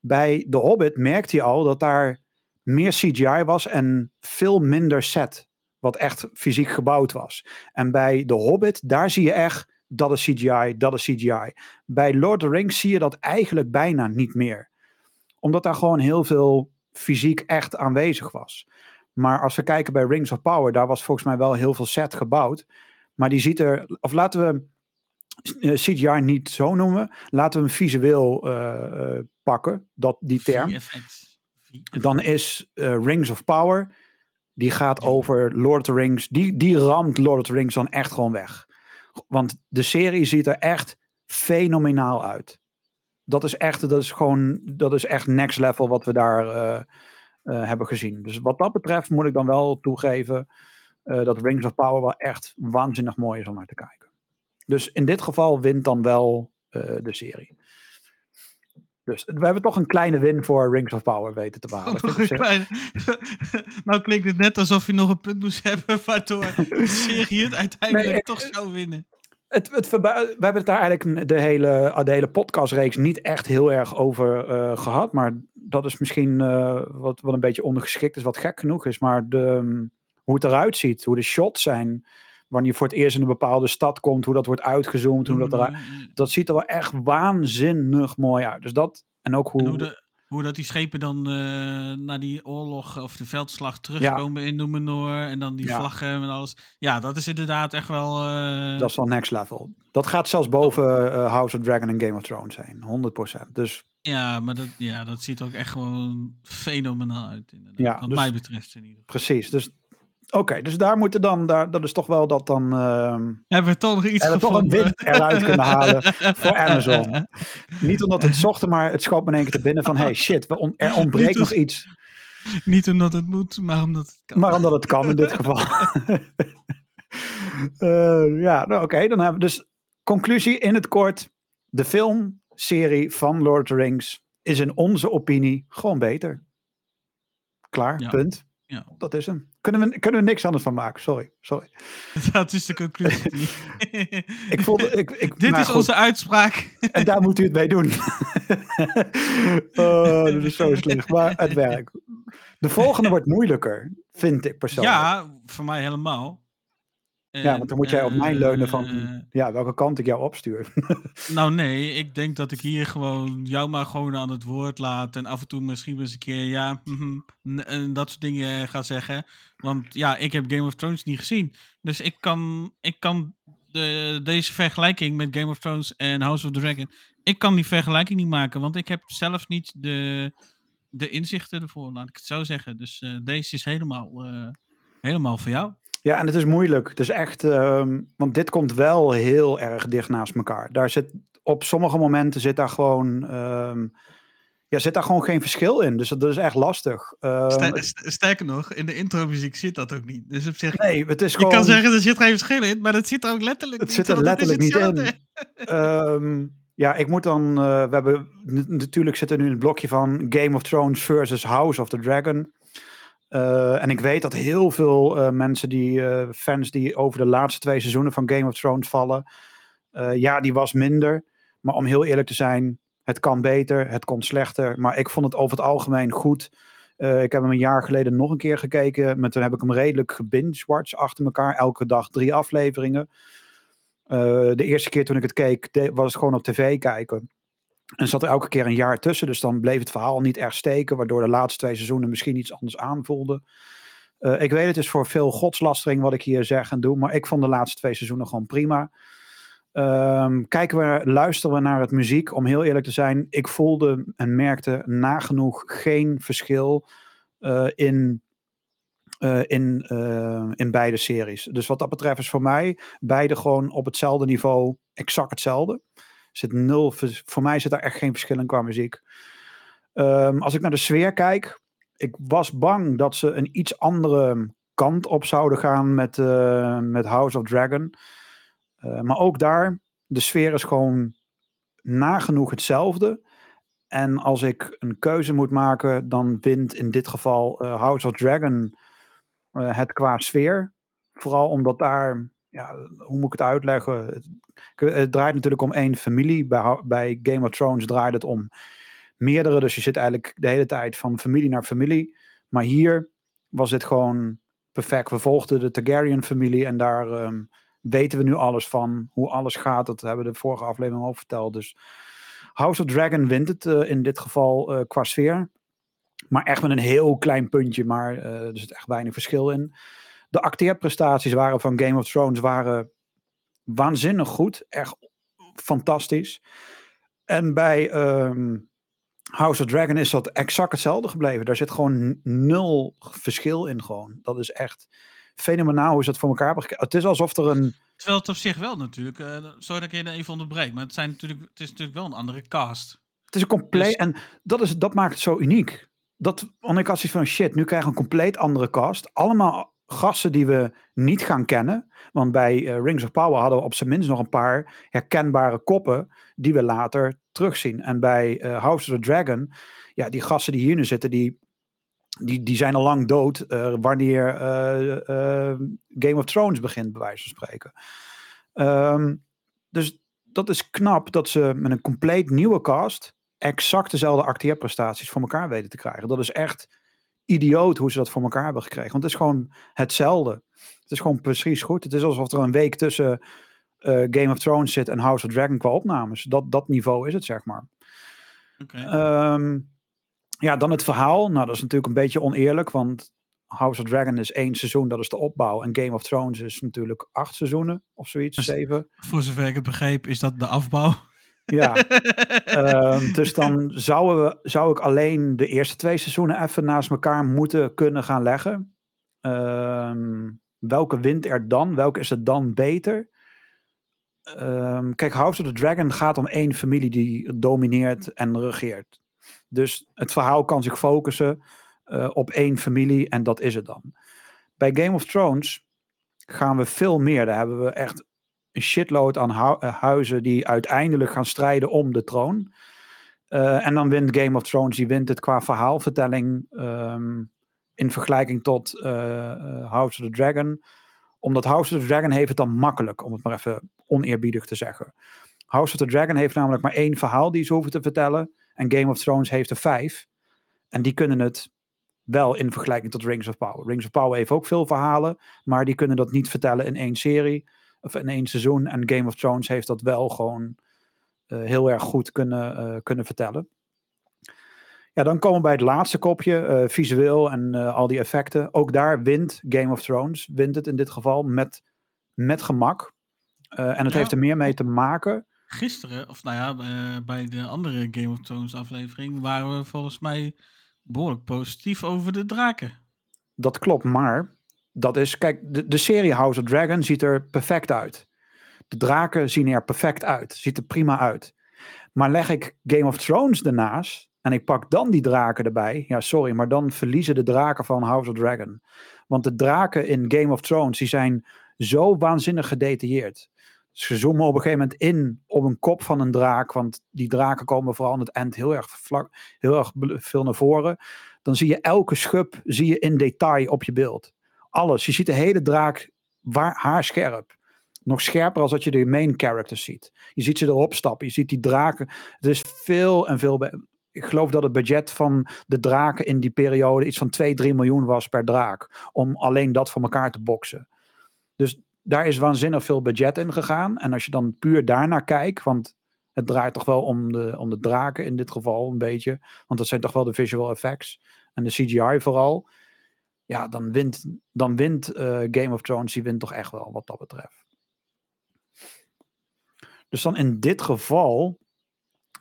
Bij de Hobbit merkte je al dat daar meer CGI was en veel minder set, wat echt fysiek gebouwd was. En bij de Hobbit, daar zie je echt, dat is CGI, dat is CGI. Bij Lord of the Rings zie je dat eigenlijk bijna niet meer. Omdat daar gewoon heel veel fysiek echt aanwezig was. Maar als we kijken bij Rings of Power, daar was volgens mij wel heel veel set gebouwd. Maar die ziet er, of laten we eh, CGI niet zo noemen, laten we hem visueel eh, eh, pakken, dat, die term. Dan is Rings of Power, die gaat over Lord of the Rings, die, die ramt Lord of the Rings dan echt gewoon weg. Want de serie ziet er echt fenomenaal uit. Dat is echt, dat is gewoon, dat is echt next level wat we daar eh, eh, hebben gezien. Dus wat dat betreft moet ik dan wel toegeven eh, dat Rings of Power wel echt waanzinnig mooi is om naar te kijken. Dus in dit geval wint dan wel de serie. Dus we hebben toch een kleine win voor Rings of Power weten te [LAUGHS] behalen. Vind ik op zich- Klein- [LAUGHS] nou klinkt het net alsof je nog een punt moest [LAUGHS] hebben waardoor de serie het uiteindelijk Nee, toch zou winnen. Het, het we hebben het daar eigenlijk de hele, de hele podcastreeks niet echt heel erg over eh, gehad. Maar dat is misschien eh, wat, wat een beetje ondergeschikt is, wat gek genoeg is. Maar de, mm, hoe het eruit ziet, hoe de shots zijn, wanneer je voor het eerst in een bepaalde stad komt, hoe dat wordt uitgezoomd, hoe dat eruit... Dat ziet er wel echt waanzinnig mooi uit. Dus dat, en ook En hoe... hoe, de, hoe dat die schepen dan eh naar die oorlog of de veldslag terugkomen in Numenor en dan die Ja. vlaggen en alles. Ja, dat is inderdaad echt wel... eh, Dat is wel next level. Dat gaat zelfs boven eh, House of Dragon en Game of Thrones heen. 100%. Dus Ja, maar dat, ja, dat ziet er ook echt gewoon fenomenaal uit. Inderdaad. Ja, Wat dus- mij betreft in ieder geval. precies. Dus oké, dus daar moeten dan, daar, dat is toch wel dat dan... ehm, Hebben we toch nog iets toch een eruit kunnen halen voor Amazon. [LAUGHS] Niet omdat het zochten, maar het schoot me in één keer te binnen van... hey shit, er ontbreekt Niet nog iets. Niet omdat het moet, maar omdat het kan. Maar omdat het kan in dit geval. [LAUGHS] Eh, ja, nou, oké. dan hebben we dus conclusie in het kort. De filmserie van Lord of the Rings is in onze opinie gewoon beter. Klaar, Ja. punt. Ja. Dat is hem. Kunnen we, kunnen we niks anders van maken. Sorry, sorry. [LAUGHS] Dat is de conclusie. [LAUGHS] Ik voelde, ik, ik, [LAUGHS] Dit is goed. onze uitspraak. En daar moet u het mee doen. oh, dat is zo slecht. Maar het werkt. De volgende wordt moeilijker, vind ik persoonlijk. Ja, voor mij helemaal. Ja, want dan moet jij op mij leunen van Eh, ja, welke kant ik jou opstuur. [LAUGHS] nou nee, ik denk dat ik hier gewoon jou maar gewoon aan het woord laat. En af en toe misschien eens een keer ja, mhm, en dat soort dingen ga zeggen. Want ja, ik heb Game of Thrones niet gezien. Dus ik kan, ik kan de, deze vergelijking met Game of Thrones en House of the Dragon. Ik kan die vergelijking niet maken, want ik heb zelf niet de, de inzichten ervoor, laat ik het zo zeggen. Dus eh, deze is helemaal, eh, helemaal voor jou. Ja, en het is moeilijk. Het is echt, ehm, want dit komt wel heel erg dicht naast elkaar. Daar zit, op sommige momenten zit daar gewoon, ehm, ja, zit daar gewoon geen verschil in. Dus dat is echt lastig. Ehm, Ster- st- sterker nog, in de intro-muziek zit dat ook niet. Dus op zich, nee, het is je gewoon. kan zeggen er zit geen verschil in, maar dat zit er ook letterlijk Het niet. zit er want is letterlijk niet in. ja, ik moet dan. eh, we hebben natuurlijk zit er nu een blokje van Game of Thrones versus House of the Dragon. Eh, en ik weet dat heel veel eh, mensen die eh, fans die over de laatste twee seizoenen van Game of Thrones vallen. ja, die was minder. Maar om heel eerlijk te zijn, het kan beter, het kon slechter. Maar ik vond het over het algemeen goed. Ik heb hem een jaar geleden nog een keer gekeken. Maar toen heb ik hem redelijk gebinge-watched achter elkaar. Elke dag drie afleveringen. De eerste keer toen ik het keek, was het gewoon op tv kijken. En zat er elke keer een jaar tussen. Dus dan bleef het verhaal niet echt steken. Waardoor de laatste twee seizoenen misschien iets anders aanvoelden. Uh, ik weet het is voor veel godslastering wat ik hier zeg en doe, maar ik vond de laatste twee seizoenen gewoon prima. Um, kijken we, luisteren we naar het muziek, om heel eerlijk te zijn, ik voelde en merkte nagenoeg geen verschil uh, in, uh, in, in beide series. Dus wat dat betreft is voor mij beide gewoon op hetzelfde niveau exact hetzelfde. Zit nul, voor mij zit daar echt geen verschil in qua muziek. Um, als ik naar de sfeer kijk, ik was bang dat ze een iets andere kant op zouden gaan met, uh, met House of Dragon. Uh, maar ook daar, de sfeer is gewoon nagenoeg hetzelfde. En als ik een keuze moet maken, dan wint in dit geval uh, House of Dragon het qua sfeer. Vooral omdat daar, ja, hoe moet ik het uitleggen? Het, het draait natuurlijk om één familie. Bij, bij Game of Thrones draait het om meerdere. Dus je zit eigenlijk de hele tijd van familie naar familie. Maar hier was dit gewoon perfect. We volgden de Targaryen-familie en daar um, weten we nu alles van. Hoe alles gaat, dat hebben we de vorige aflevering al verteld. Dus House of Dragon wint het uh, in dit geval uh, qua sfeer. Maar echt met een heel klein puntje, maar uh, er zit echt weinig verschil in. De acteerprestaties waren van Game of Thrones waren waanzinnig goed. Echt fantastisch. En bij um, House of Dragon is dat exact hetzelfde gebleven. Daar zit gewoon nul verschil in gewoon. Dat is echt fenomenaal hoe ze dat voor elkaar hebben. Het is alsof er een... Terwijl het op zich wel natuurlijk, uh, sorry dat ik je even onderbreek, maar het, zijn natuurlijk, het is natuurlijk wel een andere cast. Het is een compleet, dus... en dat, is, dat maakt het zo uniek. Dat, want ik had zoiets van, shit, nu krijgen we een compleet andere cast. Allemaal gasten die we niet gaan kennen. Want bij uh, Rings of Power hadden we op zijn minst nog een paar herkenbare koppen die we later terugzien. En bij uh, House of the Dragon, ja, die gasten die hier nu zitten, die, die, die zijn al lang dood uh, wanneer Game of Thrones begint, bij wijze van spreken. Um, dus dat is knap dat ze met een compleet nieuwe cast exact dezelfde acteerprestaties voor elkaar weten te krijgen. Dat is echt idioot hoe ze dat voor elkaar hebben gekregen. Want het is gewoon hetzelfde. Het is gewoon precies goed. Het is alsof er een week tussen uh, Game of Thrones zit en House of Dragon qua opnames. Dat, dat niveau is het, zeg maar. Okay. Um, ja, dan het verhaal. Nou, dat is natuurlijk een beetje oneerlijk, want House of Dragon is één seizoen, dat is de opbouw. En Game of Thrones is natuurlijk acht seizoenen of zoiets, dus, zeven. Voor zover ik het begreep, is dat de afbouw. Ja, um, [LAUGHS] dus dan zouden we, zou ik alleen de eerste twee seizoenen even naast elkaar moeten kunnen gaan leggen. Um, welke wint er dan? Welke is het dan beter? Um, kijk, House of the Dragon gaat om één familie die domineert en regeert. Dus het verhaal kan zich focussen uh, op één familie en dat is het dan. Bij Game of Thrones gaan we veel meer. Daar hebben we echt een shitload aan uh, huizen die uiteindelijk gaan strijden om de troon. Uh, en dan wint Game of Thrones, die wint het qua verhaalvertelling um, in vergelijking tot House of the Dragon omdat House of the Dragon heeft het dan makkelijk, om het maar even oneerbiedig te zeggen. House of the Dragon heeft namelijk maar één verhaal die ze hoeven te vertellen. En Game of Thrones heeft er vijf. En die kunnen het wel in vergelijking tot Rings of Power. Rings of Power heeft ook veel verhalen, maar die kunnen dat niet vertellen in één serie of in één seizoen. En Game of Thrones heeft dat wel gewoon uh, heel erg goed kunnen, uh, kunnen vertellen. Ja, dan komen we bij het laatste kopje, uh, visueel en al die effecten. Ook daar wint Game of Thrones, wint het in dit geval met, met gemak. En het ja. heeft er meer mee te maken. Gisteren, of nou ja, bij de andere Game of Thrones aflevering, waren we volgens mij behoorlijk positief over de draken. Dat klopt, maar dat is, kijk, de, de serie House of Dragon ziet er perfect uit. De draken zien er perfect uit, ziet er prima uit. Maar leg ik Game of Thrones ernaast, en ik pak dan die draken erbij. Ja, sorry, maar dan verliezen de draken van House of Dragon. Want de draken in Game of Thrones, die zijn zo waanzinnig gedetailleerd. Ze zoomen op een gegeven moment in op een kop van een draak. Want die draken komen vooral aan het eind heel erg, vlak, heel erg veel naar voren. Dan zie je elke schub zie je in detail op je beeld. Alles. Je ziet de hele draak waar, haarscherp. Nog scherper als dat je de main characters ziet. Je ziet ze erop stappen. Je ziet die draken. Het is veel en veel ik geloof dat het budget van de draken in die periode iets van 2, 3 miljoen was per draak. Om alleen dat voor elkaar te boksen. Dus daar is waanzinnig veel budget in gegaan. En als je dan puur daarnaar kijkt, want het draait toch wel om de, om de draken in dit geval een beetje. Want dat zijn toch wel de visual effects en de CGI vooral. Ja, dan wint, dan wint eh, Game of Thrones, die wint toch echt wel wat dat betreft. Dus dan in dit geval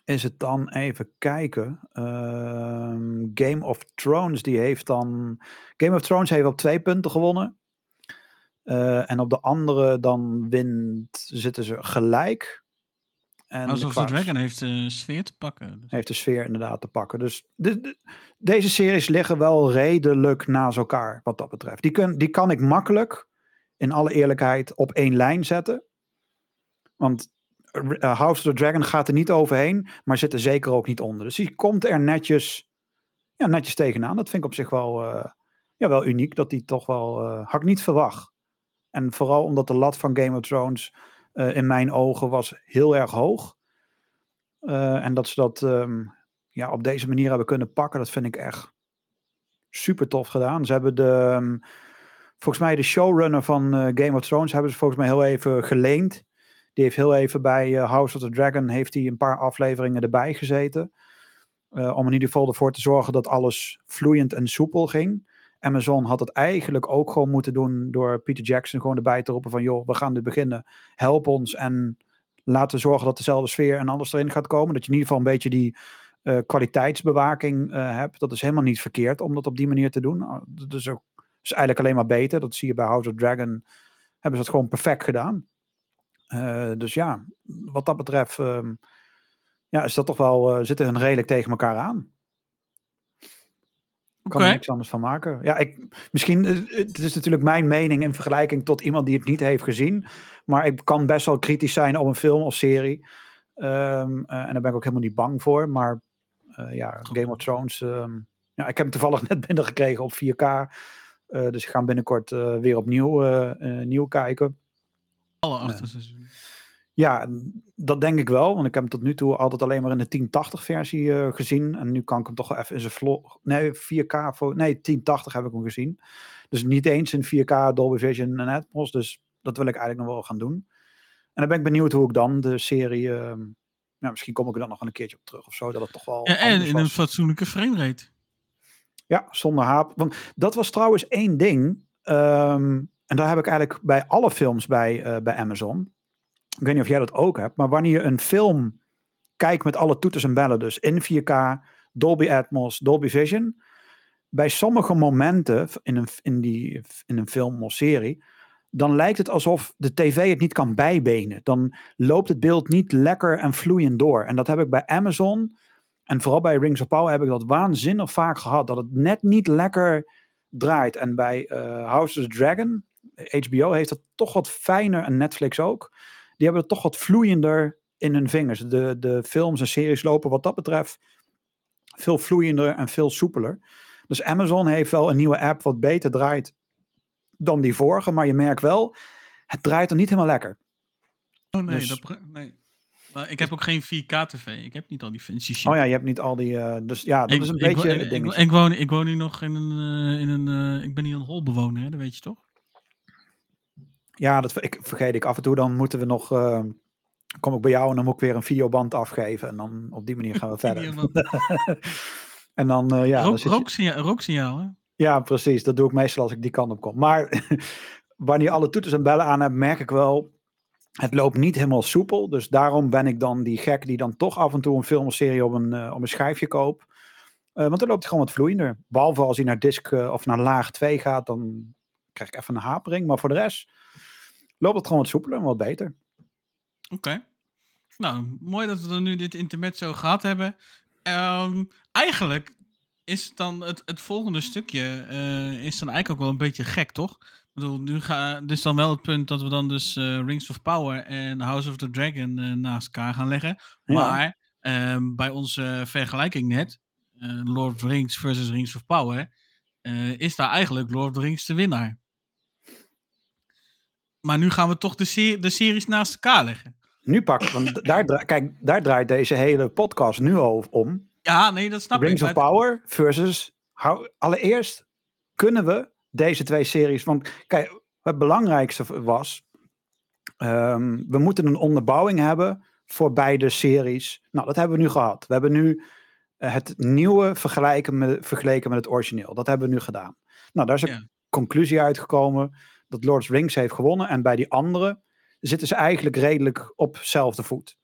is het dan even kijken. Ehm, Game of Thrones, die heeft dan. Game of Thrones heeft op twee punten gewonnen. Eh, en op de andere dan wint, zitten ze gelijk. En House of the Dragon heeft de sfeer te pakken. Dus. Heeft de sfeer inderdaad te pakken. Dus de, deze series liggen wel redelijk naast elkaar wat dat betreft. Die, kun, die kan ik makkelijk, in alle eerlijkheid, op één lijn zetten. Want uh, House of the Dragon gaat er niet overheen, maar zit er zeker ook niet onder. Dus die komt er netjes, ja, netjes tegenaan. Dat vind ik op zich wel, uh, ja, wel uniek, dat die toch wel, uh, had ik niet verwacht. En vooral omdat de lat van Game of Thrones in mijn ogen was heel erg hoog. en dat ze dat um, ja, op deze manier hebben kunnen pakken, dat vind ik echt super tof gedaan. Ze hebben de, um, volgens mij de showrunner van Game of Thrones hebben ze volgens mij heel even geleend die heeft heel even bij House of the Dragon heeft hij een paar afleveringen erbij gezeten. Om in ieder geval ervoor te zorgen dat alles vloeiend en soepel ging. Amazon had het eigenlijk ook gewoon moeten doen door Peter Jackson gewoon erbij te roepen van joh, we gaan dit beginnen. Help ons en laten zorgen dat dezelfde sfeer en alles erin gaat komen. Dat je in ieder geval een beetje die uh, kwaliteitsbewaking hebt. Dat is helemaal niet verkeerd om dat op die manier te doen. Dat is, ook, eigenlijk alleen maar beter. Dat zie je bij House of Dragon. Hebben ze dat gewoon perfect gedaan. Uh, dus ja, wat dat betreft um, ja, is dat toch wel, zitten hun redelijk tegen elkaar aan. Kan okay. er niks anders van maken. Ja, ik, misschien, uh, het is natuurlijk mijn mening in vergelijking tot iemand die het niet heeft gezien. Maar ik kan best wel kritisch zijn op een film of serie. Um, en daar ben ik ook helemaal niet bang voor. Maar ja, Game of Thrones. Um, ja, ik heb hem toevallig [LAUGHS] net binnengekregen op 4K. dus ik ga hem binnenkort weer opnieuw nieuw kijken. Alle acht seizoenen. Ja, dat denk ik wel. Want ik heb hem tot nu toe altijd alleen maar in de 1080 versie uh, gezien. En nu kan ik hem toch wel even in zijn vlog. Nee, 4K. Voor, nee, 1080 heb ik hem gezien. Dus niet eens in 4K, Dolby Vision en Atmos. Dus dat wil ik eigenlijk nog wel gaan doen. En dan ben ik benieuwd hoe ik dan de serie. Uh, ja, misschien kom ik er dan nog een keertje op terug of zo. Dat het toch wel. Ja, en in was. een fatsoenlijke framerate. Ja, zonder haap. Want dat was trouwens één ding. Um, en daar heb ik eigenlijk bij alle films bij, uh, bij Amazon. Ik weet niet of jij dat ook hebt, maar wanneer je een film kijkt met alle toeters en bellen, dus in 4K, Dolby Atmos, Dolby Vision, bij sommige momenten in een, in die, in een film of serie, dan lijkt het alsof de tv het niet kan bijbenen. Dan loopt het beeld niet lekker en vloeiend door. En dat heb ik bij Amazon en vooral bij Rings of Power heb ik dat waanzinnig vaak gehad. Dat het net niet lekker draait. En bij uh, House of the Dragon HBO heeft het toch wat fijner en Netflix ook. Die hebben het toch wat vloeiender in hun vingers. De, de films en series lopen wat dat betreft veel vloeiender en veel soepeler. Dus Amazon heeft wel een nieuwe app wat beter draait dan die vorige. Maar je merkt wel, het draait er niet helemaal lekker. Oh nee, dus, dat, nee. Maar ik heb ook geen 4K-tv. Ik heb niet al die fancy shit. Oh ja, je hebt niet al die... Uh, dus ja, dat ik, is een ik, beetje... Ik, ik, ik, woon, ik woon nu nog in een... Uh, in een uh, ik ben hier een holbewoner, hè, dat weet je toch? Ja, dat ik, vergeet ik af en toe. Dan moeten we nog. Uh, kom ik bij jou en dan moet ik weer een videoband afgeven. En dan op die manier gaan we [LAUGHS] verder. [LAUGHS] en dan, uh, ja. Rook, dan rooksignaal, rooksignaal, hè? Ja, precies. Dat doe ik meestal als ik die kant op kom. Maar [LAUGHS] wanneer alle toeters en bellen aan heb, merk ik wel. Het loopt niet helemaal soepel. Dus daarom ben ik dan die gek die dan toch af en toe een film of serie op een, uh, op een schijfje koopt. Uh, want dan loopt hij gewoon wat vloeiender. Behalve als hij naar disk of naar laag 2 gaat, dan krijg ik even een hapering. Maar voor de rest loopt het gewoon wat soepeler en wat beter. Oké. Nou, mooi dat we nu dit intermezzo gehad hebben. Um, eigenlijk is dan het, het volgende stukje uh, is dan eigenlijk ook wel een beetje gek, toch? Ik bedoel, nu ga, is dan wel het punt dat we dan dus uh, Rings of Power en House of the Dragon uh, naast elkaar gaan leggen. Ja. Maar um, bij onze vergelijking net, Lord of Rings versus Rings of Power, is daar eigenlijk Lord of the Rings de winnaar. Maar nu gaan we toch de, de series naast elkaar leggen. Nu pak, want daar, kijk, daar draait deze hele podcast nu om. Ja, nee, dat snap Rings ik. Rings of Power versus... Allereerst kunnen we deze twee series... Want kijk, het belangrijkste was... Um, we moeten een onderbouwing hebben voor beide series. Nou, dat hebben we nu gehad. We hebben nu uh, het nieuwe vergelijken met, vergeleken met het origineel. Dat hebben we nu gedaan. Nou, daar is een Ja. conclusie uitgekomen dat Lord of the Rings heeft gewonnen. En bij die andere zitten ze eigenlijk redelijk op zelfde voet.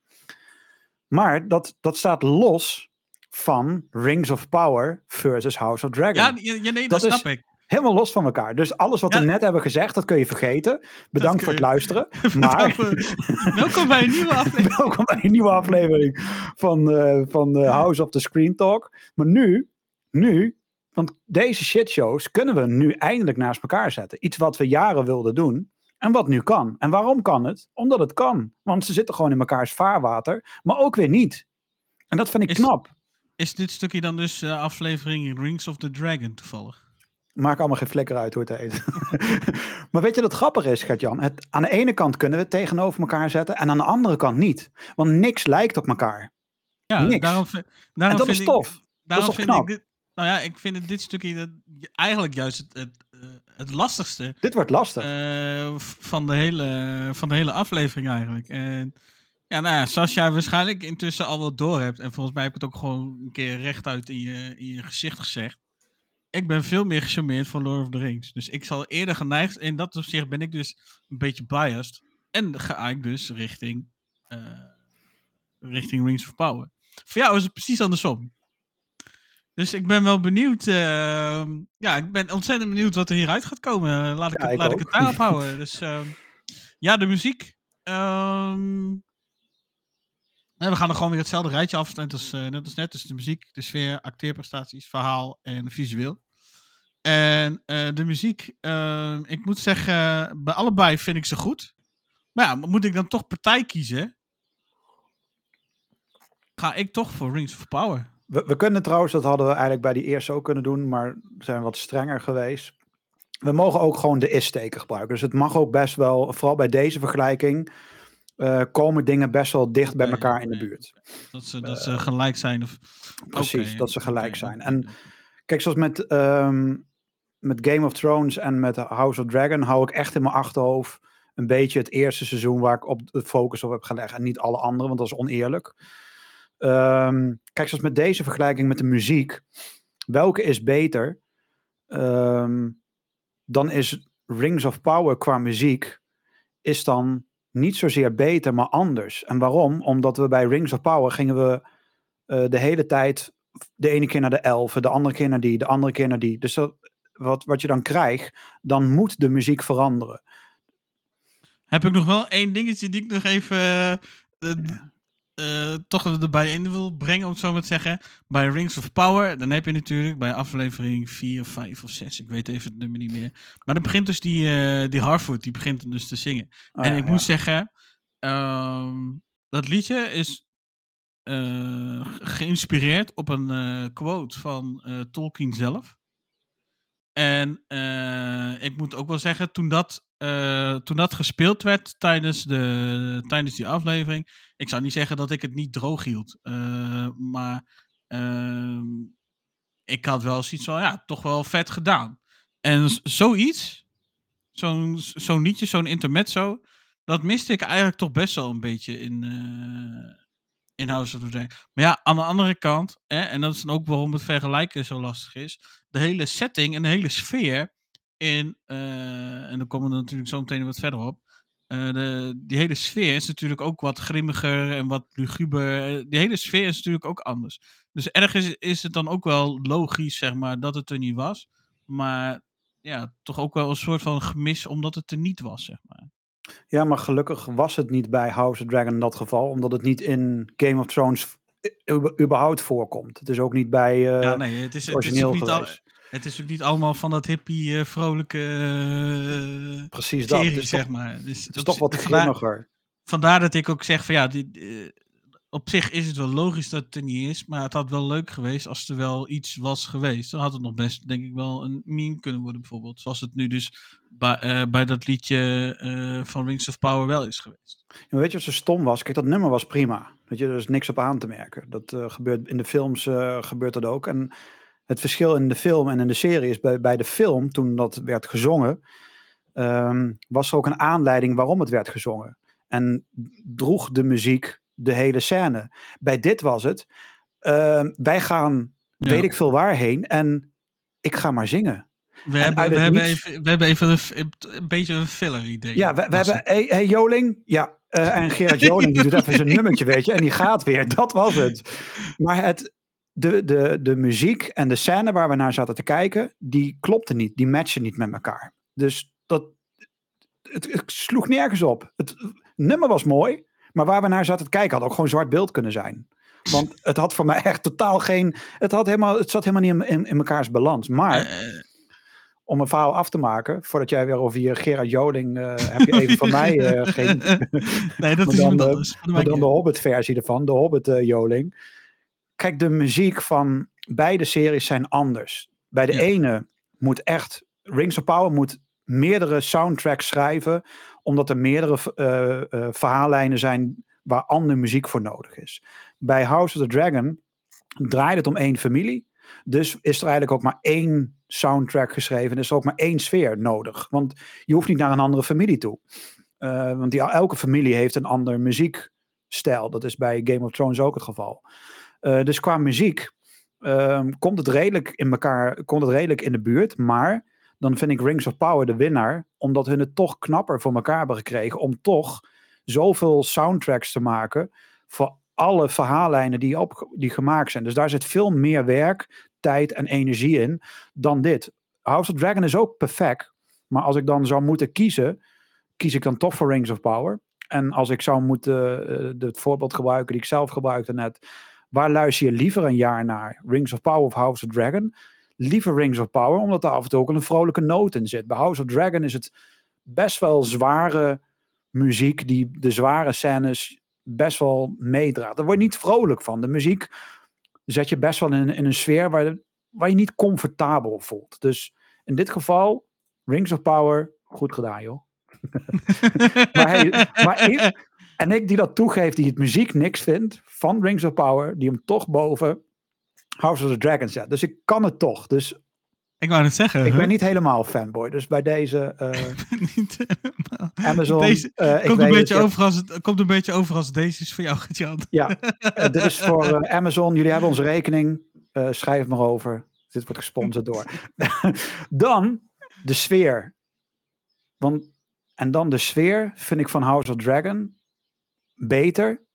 Maar dat, dat staat los van Rings of Power versus House of Dragon. Ja, ja, nee, dat, snap ik. Helemaal los van elkaar. Dus alles wat Ja. we net hebben gezegd, dat kun je vergeten. Bedankt voor het luisteren. [LAUGHS] Maar Welkom bij een nieuwe [LAUGHS] aflevering. welkom bij een nieuwe aflevering van, eh, van eh, House of the Screen Talk. Maar nu, nu, want deze shitshows kunnen we nu eindelijk naast elkaar zetten. Iets wat we jaren wilden doen. En wat nu kan. En waarom kan het? Omdat het kan. Want ze zitten gewoon in elkaars vaarwater, maar ook weer niet. En dat vind ik Is- knap. Is dit stukje dan dus eh, aflevering Rings of the Dragon toevallig? Maakt allemaal geen flikker uit hoe het heet. [LAUGHS] maar weet je wat grappig is, Gert-Jan? Het, aan de ene kant kunnen we het tegenover elkaar zetten en aan de andere kant niet. Want niks lijkt op elkaar. Ja, Niks. daarom, En dat vind is ik, tof. Daarom toch vind knap? ik dit. Nou ja, ik vind het, dit stukje dat, eigenlijk juist het, het, eh, het lastigste Dit wordt lastig. eh, van, de hele, van de hele aflevering eigenlijk. En ja, nou ja, zoals jij waarschijnlijk intussen al wel door hebt, en volgens mij heb ik het ook gewoon een keer rechtuit in je, in je gezicht gezegd. Ik ben veel meer gecharmeerd van Lord of the Rings. Dus ik zal eerder geneigd, in dat opzicht ben ik dus een beetje biased. En ga ik dus richting, eh, richting Rings of Power. Voor jou is het precies andersom. Dus ik ben wel benieuwd. ehm, ja, ik ben ontzettend benieuwd wat er hieruit gaat komen. Laat ik, Ja, het, ik laat ik het daarop houden. Dus ehm, ja, de muziek. Nee, we gaan er gewoon weer hetzelfde rijtje af. Net als, eh, net als net. Dus de muziek, de sfeer, acteerprestaties, verhaal en visueel. En eh, de muziek, ehm, ik moet zeggen, bij allebei vind ik ze goed. Maar ja, moet ik dan toch partij kiezen? Ga ik toch voor Rings of Power. We, we kunnen trouwens, dat hadden we eigenlijk bij die eerste ook kunnen doen, maar zijn wat strenger geweest. We mogen ook gewoon de is-steken gebruiken. Dus het mag ook best wel, vooral bij deze vergelijking, eh, komen dingen best wel dicht bij elkaar in de buurt. Dat ze, dat ze gelijk zijn. Of... Precies, dat ze gelijk zijn. En. Kijk, zoals met, ehm, met Game of Thrones en met House of Dragon hou ik echt in mijn achterhoofd een beetje het eerste seizoen waar ik op de focus op heb gelegd en niet alle andere, want dat is oneerlijk. Ehm, kijk, zoals met deze vergelijking met de muziek, welke is beter? Ehm, dan is Rings of Power qua muziek is dan niet zozeer beter, maar anders. En waarom? Omdat we bij Rings of Power gingen we eh, de hele tijd de ene keer naar de elfen, de andere keer naar die, de andere keer naar die. Dus dat, wat, wat je dan krijgt, dan moet de muziek veranderen. Heb ik nog wel één dingetje die ik nog even eh, eh, toch erbij in wil brengen, om het zo maar te zeggen. Bij Rings of Power, dan heb je natuurlijk bij aflevering 4, 5 of 6, ik weet even het nummer niet meer. Maar dan begint dus die, eh die Harfoot, die begint dus te zingen. Ah, en ja, ik ja. moet zeggen, ehm, dat liedje is eh, ge- geïnspireerd op een quote van Tolkien zelf. En ik moet ook wel zeggen, toen dat, eh, toen dat gespeeld werd tijdens, de, tijdens die aflevering, ik zou niet zeggen dat ik het niet droog hield. eh, maar ehm, ik had wel zoiets van, ja, toch wel vet gedaan. En zoiets, zo'n zo'n liedje, zo'n intermezzo, dat miste ik eigenlijk toch best wel een beetje in, eh, in House of the Dragon. Maar ja, aan de andere kant, hè, en dat is dan ook waarom het vergelijken zo lastig is, de hele setting en de hele sfeer in, eh, en dan komen we natuurlijk zo meteen wat verder op, eh, de, die hele sfeer is natuurlijk ook wat grimmiger en wat luguber. Eh, Die hele sfeer is natuurlijk ook anders. Dus ergens is het dan ook wel logisch, zeg maar, dat het er niet was. Maar ja, toch ook wel een soort van gemis omdat het er niet was, zeg maar. Ja, maar gelukkig was het niet bij House of Dragon in dat geval, omdat het niet in Game of Thrones überhaupt voorkomt. Het is ook niet bij eh, ja, nee, het is, het is, niet al. Het is ook niet allemaal van dat hippie, eh, vrolijke eh Precies dat. Het serie, is, zeg toch, maar. Dus het is toch zi- wat grimmiger. vandaar dat ik ook zeg van ja, die, eh, op zich is het wel logisch dat het er niet is, maar het had wel leuk geweest als er wel iets was geweest. Dan had het nog best, denk ik, wel een meme kunnen worden bijvoorbeeld. Zoals het nu dus bij, bij dat liedje van Rings of Power wel is geweest. Weet je wat zo stom was? Kijk, dat nummer was prima. Weet je, er is niks op aan te merken. Dat gebeurt in de films gebeurt dat ook. En het verschil in de film en in de serie is bij, bij de film, toen dat werd gezongen, ehm, was er ook een aanleiding waarom het werd gezongen. En droeg de muziek de hele scène. Bij dit was het, ehm, wij gaan Ja. weet ik veel waarheen en ik ga maar zingen. We hebben, we, hebben even, we hebben even een, een beetje een filler idee. Ja, we, we hebben... Hey, hey, Joling, ja. Uh, en Gerard Joling die doet even zijn nummertje, weet je. En die gaat weer. Dat was het. Maar het, de, de, de muziek en de scène waar we naar zaten te kijken, die klopte niet. Die matchen niet met elkaar. Dus dat, het, het sloeg nergens op. Het, nummer was mooi, maar waar we naar zaten te kijken had ook gewoon zwart beeld kunnen zijn. Want het had voor mij echt totaal geen. Het, had helemaal, het zat helemaal niet in, in, in mekaars balans. Maar. Uh, om een verhaal af te maken, voordat jij weer over je Gerard Joling uh, heb je even van [LAUGHS] mij uh, geen. nee, dat is dan, de, maar dan de Hobbit-versie ervan, de Hobbit-Joling. Kijk, de muziek van beide series zijn anders. Bij de ene moet echt. Rings of Power moet meerdere soundtracks schrijven, omdat er meerdere uh, verhaallijnen zijn waar andere muziek voor nodig is. Bij House of the Dragon draait het om één familie. Dus is er eigenlijk ook maar één soundtrack geschreven. En is er ook maar één sfeer nodig. Want je hoeft niet naar een andere familie toe. Uh, want die, elke familie heeft een ander muziekstijl. Dat is bij Game of Thrones ook het geval. Uh, dus qua muziek uh, komt, het redelijk in elkaar, komt het redelijk in de buurt. Maar dan vind ik Rings of Power de winnaar. Omdat hun het toch knapper voor elkaar hebben gekregen. Om toch zoveel soundtracks te maken. Voor alle verhaallijnen die, op, die gemaakt zijn. Dus daar zit veel meer werk, tijd en energie in dan dit. House of Dragon is ook perfect. Maar als ik dan zou moeten kiezen, kies ik dan toch voor Rings of Power. En als ik zou moeten uh, het voorbeeld gebruiken die ik zelf gebruikte net. Waar luister je liever een jaar naar? Rings of Power of House of Dragon? Liever Rings of Power, omdat er af en toe ook een vrolijke noot in zit. Bij House of Dragon is het best wel zware muziek die de zware scènes best wel meedraagt. Daar word je niet vrolijk van. De muziek zet je best wel in, in een sfeer waar, waar je niet comfortabel voelt. Dus in dit geval, Rings of Power, goed gedaan joh. [LAUGHS] maar, hey, maar en ik die dat toegeeft, die het muziek niks vindt van Rings of Power, die hem toch boven House of the Dragon zet. Dus ik kan het toch. Dus ik wou het zeggen. Ik ben niet helemaal fanboy. Dus bij deze [LAUGHS] uh, niet Amazon. Deze, uh, komt, een beetje over als het, komt een beetje over als deze is voor jou, Jan. Ja, uh, [LAUGHS] dit is voor Amazon. Jullie hebben onze rekening. schrijf maar over. Dit wordt gesponsord door. [LAUGHS] dan de sfeer. Want, en dan de sfeer vind ik van House of Dragon beter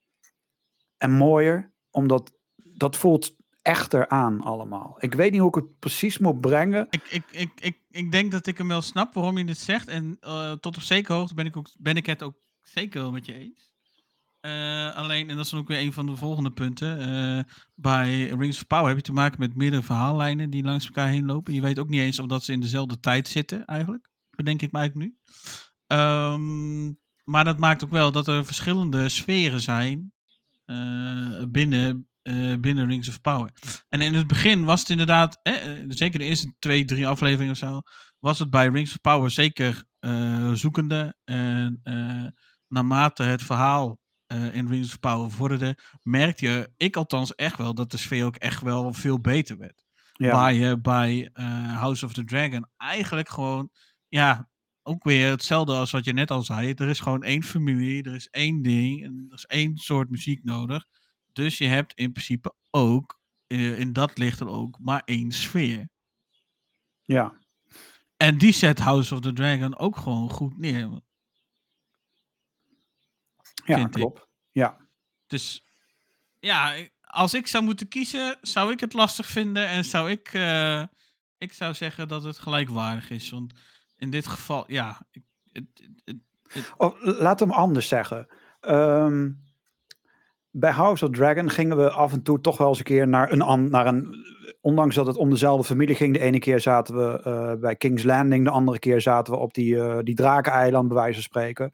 en mooier. Omdat dat voelt echter aan allemaal. Ik weet niet hoe ik het precies moet brengen. Ik, ik, ik, ik, ik denk dat ik hem wel snap waarom je dit zegt. En uh, tot op zekere hoogte ben ik, ook, ben ik het ook zeker wel met je eens. Uh, alleen, en dat is ook weer een van de volgende punten. Uh, bij Rings of Power heb je te maken met meerdere verhaallijnen die langs elkaar heen lopen. Je weet ook niet eens of dat ze in dezelfde tijd zitten, eigenlijk. Bedenk ik me eigenlijk nu. Um, maar dat maakt ook wel dat er verschillende sferen zijn uh, binnen, uh, binnen Rings of Power. En in het begin was het inderdaad, eh, zeker de eerste twee, drie afleveringen of zo, was het bij Rings of Power zeker uh, zoekende. En naarmate het verhaal in Rings of Power vorderde, merkte je, ik althans echt wel, dat de sfeer ook echt wel veel beter werd. Ja. Waar je bij House of the Dragon eigenlijk gewoon, ja, ook weer hetzelfde als wat je net al zei. Er is gewoon één familie, er is één ding, en er is één soort muziek nodig. Dus je hebt in principe ook, uh, in dat ligt er ook, maar één sfeer. Ja. En die zet House of the Dragon ook gewoon goed neer. Ja, klopt. Ja. Dus ja, als ik zou moeten kiezen, zou ik het lastig vinden en zou ik, uh, ik zou zeggen dat het gelijkwaardig is. Want in dit geval, ja. Het, oh, laat hem anders zeggen. Um, bij House of Dragon gingen we af en toe toch wel eens een keer naar een, naar een ondanks dat het om dezelfde familie ging. De ene keer zaten we uh, bij King's Landing, de andere keer zaten we op die, uh, die drakeneiland, bij wijze van spreken.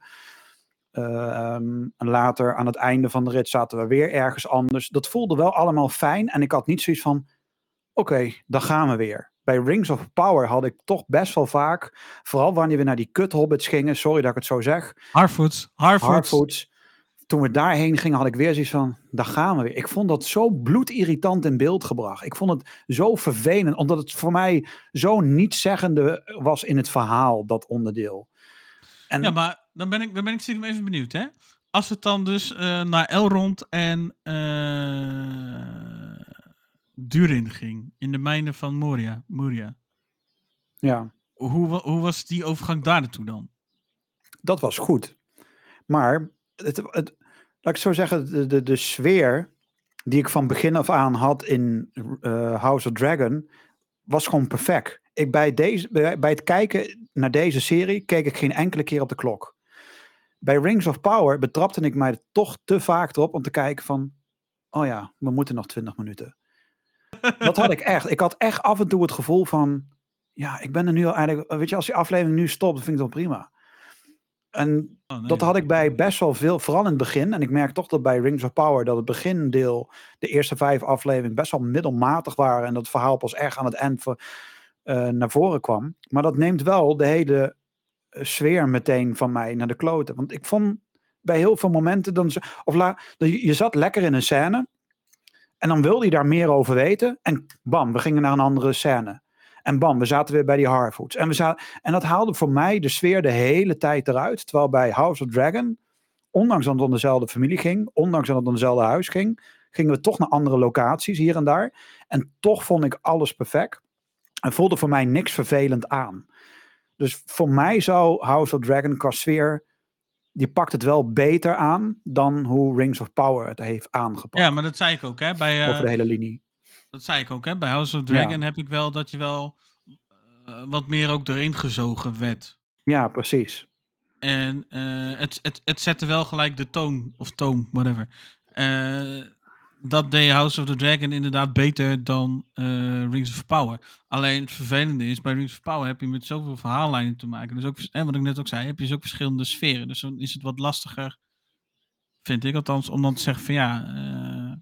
Um, en later aan het einde van de rit zaten we weer ergens anders. Dat voelde wel allemaal fijn en ik had niet zoiets van, oké, dan gaan we weer. Bij Rings of Power had ik toch best wel vaak, vooral wanneer we naar die kut hobbits gingen, sorry dat ik het zo zeg. Harfoots, Harfoots. Toen we daarheen gingen, had ik weer zoiets van, daar gaan we weer. Ik vond dat zo bloedirritant in beeld gebracht. Ik vond het zo vervelend, omdat het voor mij zo nietszeggende was in het verhaal, dat onderdeel. En... Ja, maar dan ben ik, dan ben ik stiekem even benieuwd, hè? Als het dan dus uh, naar Elrond en uh, Durin ging, in de mijnen van Moria. Moria. Ja. Hoe, hoe was die overgang daar naartoe dan? Dat was goed. Maar, het, het, laat ik zo zeggen, de, de, de sfeer die ik van begin af aan had in eh, House of Dragon, was gewoon perfect. Ik, bij, deze, bij, bij het kijken naar deze serie keek ik geen enkele keer op de klok. Bij Rings of Power betrapte ik mij er toch te vaak erop om te kijken van, oh ja, we moeten nog 20 minuten. Dat had ik echt. Ik had echt af en toe het gevoel van, ja, ik ben er nu al eigenlijk, weet je, als die aflevering nu stopt, dan vind ik het wel prima. En Oh, nee, dat had ik bij best wel veel, vooral in het begin. En ik merk toch dat bij Rings of Power dat het begindeel, de eerste vijf afleveringen, best wel middelmatig waren. En dat het verhaal pas echt aan het eind voor, eh, naar voren kwam. Maar dat neemt wel de hele eh, sfeer meteen van mij naar de kloten. Want ik vond bij heel veel momenten, dan, of la, je je zat lekker in een scène. En dan wilde je daar meer over weten. En bam, we gingen naar een andere scène. En bam, we zaten weer bij die Harfoods. En, we en dat haalde voor mij de sfeer de hele tijd eruit. Terwijl bij House of Dragon, ondanks dat het om dezelfde familie ging, ondanks dat het om dezelfde huis ging, gingen we toch naar andere locaties hier en daar. En toch vond ik alles perfect. En voelde voor mij niks vervelend aan. Dus voor mij zou House of Dragon qua sfeer, die pakt het wel beter aan dan hoe Rings of Power het heeft aangepakt. Ja, maar dat zei ik ook, hè? Bij, eh, over de hele linie. Dat zei ik ook, hè? Bij House of Dragon heb ik wel dat je wel eh, wat meer ook erin gezogen werd. Ja, precies. En eh, het, het, het zette wel gelijk de toon, of toon, whatever. Dat deed House of the Dragon inderdaad beter dan eh, Rings of Power. Alleen het vervelende is, bij Rings of Power heb je met zoveel verhaallijnen te maken. Dus ook, en wat ik net ook zei, heb je dus ook verschillende sferen. Dus dan is het wat lastiger, vind ik althans, om dan te zeggen van ja... eh,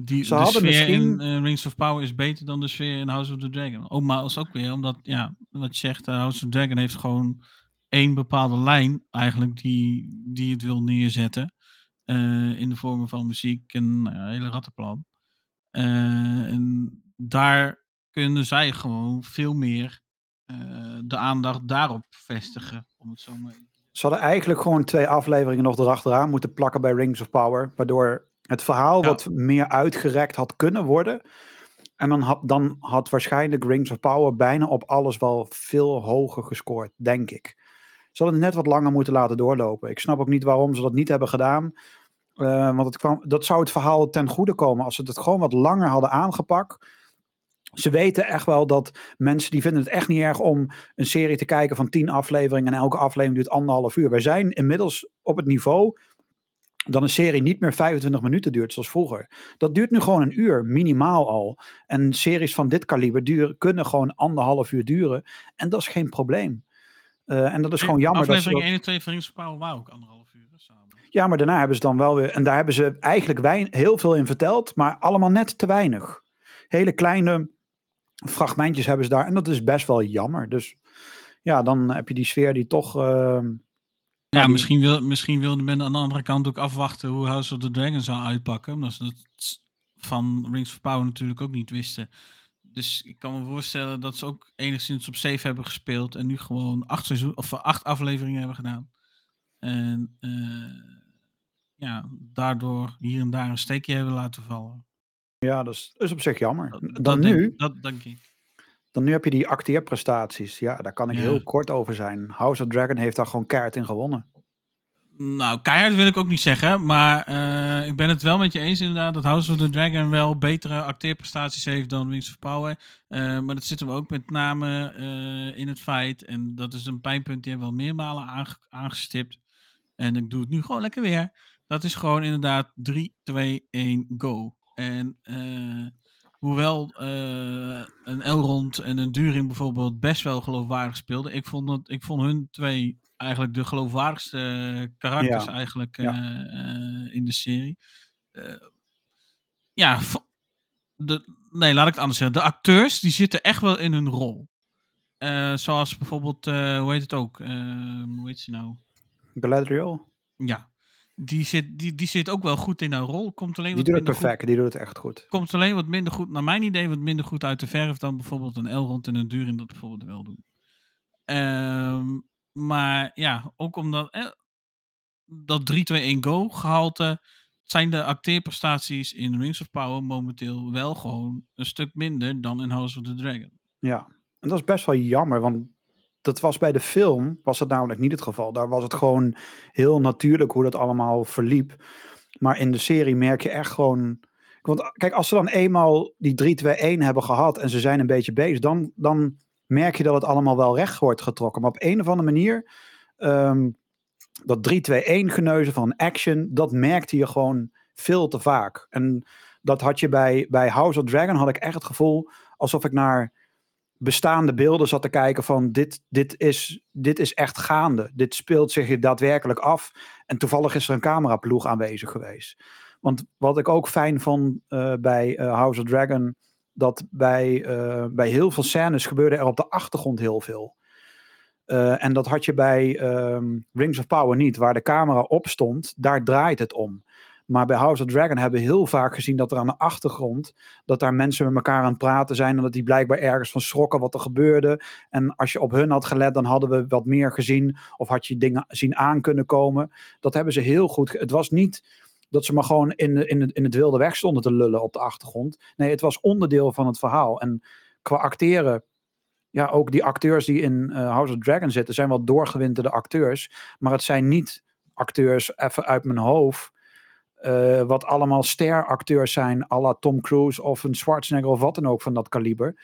die, Ze de sfeer in misschien- eh, Rings of Power is beter dan de sfeer in House of the Dragon. Ook maar als ook weer, omdat, ja, wat je zegt, House of the Dragon heeft gewoon één bepaalde lijn eigenlijk die, die het wil neerzetten. Eh, in de vormen van muziek en nou ja, een hele rattenplan. Eh, en daar kunnen zij gewoon veel meer eh, de aandacht daarop vestigen, om het zo maar Ze hadden eigenlijk gewoon twee afleveringen nog erachteraan moeten plakken bij Rings of Power. Waardoor het verhaal Ja. wat meer uitgerekt had kunnen worden. En dan had, dan had waarschijnlijk Rings of Power bijna op alles wel veel hoger gescoord, denk ik. Ze hadden het net wat langer moeten laten doorlopen. Ik snap ook niet waarom ze dat niet hebben gedaan. Eh, want het kwam, dat zou het verhaal ten goede komen als ze het gewoon wat langer hadden aangepakt. Ze weten echt wel dat mensen die vinden het echt niet erg om een serie te kijken van tien afleveringen en elke aflevering duurt anderhalf uur. Wij zijn inmiddels op het niveau dat een serie niet meer 25 minuten duurt zoals vroeger. Dat duurt nu gewoon een uur, minimaal al. En series van dit kaliber duren, kunnen gewoon anderhalf uur duren. En dat is geen probleem. Eh, en dat is gewoon jammer. Dat ze Aflevering dat- 1 en 2 van Rings of Power waren ook anderhalf. Ja, maar daarna hebben ze dan wel weer. En daar hebben ze eigenlijk heel veel in verteld, maar allemaal net te weinig. Hele kleine fragmentjes hebben ze daar. En dat is best wel jammer. Dus ja, dan heb je die sfeer die toch. ehm, Ja, die- misschien, wil, misschien wilde men aan de andere kant ook afwachten hoe House of the Dragon zou uitpakken. Omdat ze dat van Rings of Power natuurlijk ook niet wisten. Dus ik kan me voorstellen dat ze ook enigszins op safe hebben gespeeld. En nu gewoon acht, seizoen, of acht afleveringen hebben gedaan. En eh, ja, daardoor hier en daar een steekje hebben laten vallen. ja, dat is, is op zich jammer. Dat, Dan nu, dat denk ik. dan nu heb je die acteerprestaties. Ja, daar kan ik Ja. heel kort over zijn. House of Dragon heeft daar gewoon keihard in gewonnen. Nou, keihard wil ik ook niet zeggen, maar eh, ik ben het wel met je eens inderdaad dat House of the Dragon wel betere acteerprestaties heeft dan Wings of Power. Eh, maar dat zitten we ook met name eh, in het feit, en dat is een pijnpunt die hebben we al meermalen aange- aangestipt. En ik doe het nu gewoon lekker weer. Dat is gewoon inderdaad 3, 2, 1, go. En eh, hoewel eh, een Elrond en een Durin bijvoorbeeld best wel geloofwaardig speelden, ik vond, dat, ik vond hun twee eigenlijk de geloofwaardigste karakters Ja. eigenlijk Ja. eh, eh, in de serie. Eh, ja, de, nee, laat ik het anders zeggen. De acteurs die zitten echt wel in hun rol. Eh, zoals bijvoorbeeld, eh, hoe heet het ook? Eh, hoe heet ze nou? Galadriel, Ja, die zit, die, die zit ook wel goed in haar rol. Komt alleen die wat doet het goed perfect. Die doet het echt goed. komt alleen wat minder goed, naar mijn idee, wat minder goed uit de verf dan bijvoorbeeld een Elrond en een Durin dat bijvoorbeeld wel doen. Ehm, maar ja, ook omdat eh, dat 3-2-1 go gehalte zijn de acteerprestaties in Rings of Power momenteel wel gewoon een stuk minder dan in House of the Dragon. Ja, en dat is best wel jammer, want dat was bij de film, was het namelijk niet het geval. Daar was het gewoon heel natuurlijk hoe dat allemaal verliep. Maar in de serie merk je echt gewoon... Want kijk, als ze dan eenmaal die 3-2-1 hebben gehad en ze zijn een beetje bezig, dan, dan merk je dat het allemaal wel recht wordt getrokken. Maar op een of andere manier, um, dat 3-2-1 geneuzen van action, dat merkte je gewoon veel te vaak. En dat had je bij, bij House of Dragon, had ik echt het gevoel alsof ik naar bestaande beelden zat te kijken van dit, dit, is, dit is echt gaande. Dit speelt zich daadwerkelijk af. En toevallig is er een cameraploeg aanwezig geweest. Want wat ik ook fijn vond uh, bij uh, House of Dragon, dat bij, uh, bij heel veel scènes gebeurde er op de achtergrond heel veel. en dat had je bij um, Rings of Power niet, waar de camera op stond, daar draait het om. Maar bij House of Dragon hebben we heel vaak gezien dat er aan de achtergrond, dat daar mensen met elkaar aan het praten zijn en dat die blijkbaar ergens van schrokken wat er gebeurde. En als je op hun had gelet, dan hadden we wat meer gezien of had je dingen zien aan kunnen komen. Dat hebben ze heel goed. Het was niet dat ze maar gewoon in, in, in het wilde weg stonden te lullen op de achtergrond. Nee, het was onderdeel van het verhaal. En qua acteren, ja, ook die acteurs die in uh, House of Dragon zitten, zijn wel doorgewinterde acteurs. Maar het zijn niet acteurs, even uit mijn hoofd, uh, wat allemaal steracteurs zijn, à la Tom Cruise of een Schwarzenegger of wat dan ook van dat kaliber.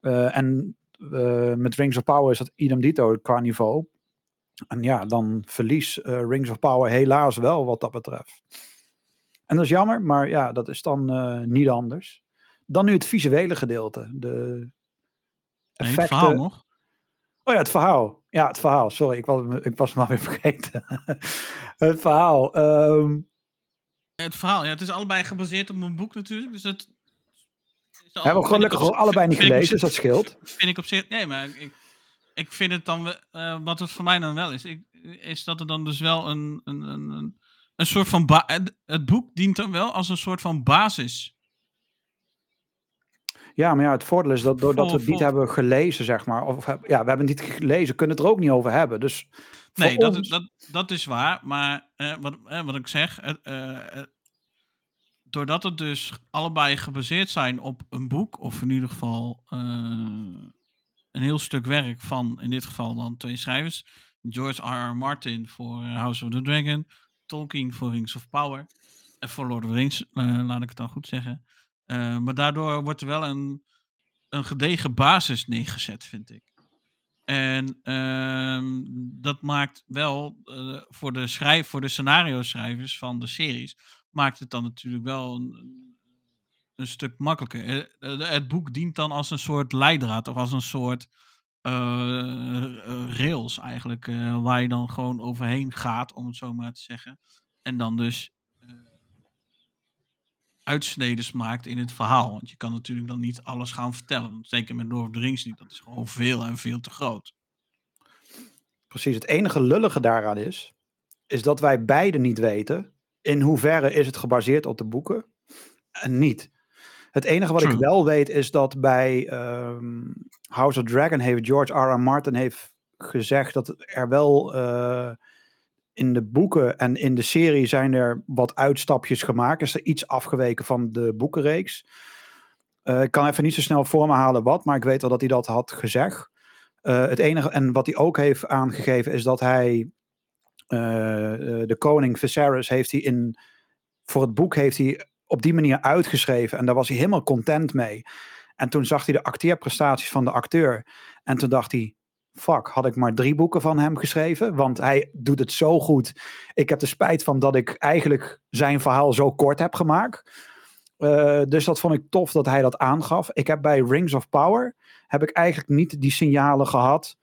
Uh, en uh, met Rings of Power is dat idem dito qua niveau. En ja, dan verlies Rings of Power helaas wel wat dat betreft. En dat is jammer, maar ja, dat is dan niet anders. Dan nu het visuele gedeelte. De effecten. Nee, het verhaal nog? Oh ja, het verhaal. Ja, het verhaal. Sorry, ik was, ik was maar weer [LAUGHS] vergeten. het verhaal. Um, het verhaal, ja, het is allebei gebaseerd op een boek natuurlijk. Dus dat. Al, hebben we gelukkig op, allebei niet gelezen, dus dat scheelt. Vind ik op zich. Nee, maar ik, ik vind het dan. Uh, wat het voor mij dan wel is, ik, is dat er dan dus wel een. een, een, een soort van. Het, boek dient dan wel als een soort van basis. Ja, maar ja, het voordeel is dat doordat we het niet hebben gelezen, zeg maar. Of ja, we hebben het niet gelezen, kunnen het er ook niet over hebben. Dus Nee, dat, dat, dat is waar. Maar eh, wat, eh, wat ik zeg, eh, doordat het dus allebei gebaseerd zijn op een boek, of in ieder geval een heel stuk werk van, in dit geval dan twee schrijvers, George R. R. Martin voor House of the Dragon, Tolkien voor Rings of Power, en voor Lord of the Rings, laat ik het dan goed zeggen. maar daardoor wordt er wel een, een gedegen basis neergezet, vind ik. En uh, dat maakt wel voor de, schrijf, voor de scenario schrijvers van de series, maakt het dan natuurlijk wel een, een stuk makkelijker. Uh, het boek dient dan als een soort leidraad of als een soort rails eigenlijk, waar je dan gewoon overheen gaat, om het zo maar te zeggen. En dan dus uitsneden maakt in het verhaal. Want je kan natuurlijk dan niet alles gaan vertellen. Zeker met Lord of the niet. Dat is gewoon veel en veel te groot. Precies. Het enige lullige daaraan is, is dat wij beide niet weten in hoeverre is het gebaseerd op de boeken en niet. Het enige wat ik wel weet is dat bij um, House of Dragon heeft George R. R. Martin heeft gezegd dat er wel uh, in de boeken en in de serie zijn er wat uitstapjes gemaakt. Is er iets afgeweken van de boekenreeks. Uh, ik kan even niet zo snel voor me halen wat, maar ik weet wel dat hij dat had gezegd. Uh, het enige, en wat hij ook heeft aangegeven, is dat hij de koning Viserys heeft hij in, voor het boek heeft hij op die manier uitgeschreven. En daar was hij helemaal content mee. En toen zag hij de acteerprestaties van de acteur. En toen dacht hij, fuck, had ik maar drie boeken van hem geschreven. Want hij doet het zo goed. Ik heb er spijt van dat ik eigenlijk zijn verhaal zo kort heb gemaakt. Uh, dus dat vond ik tof dat hij dat aangaf. Ik heb bij Rings of Power heb ik eigenlijk niet die signalen gehad.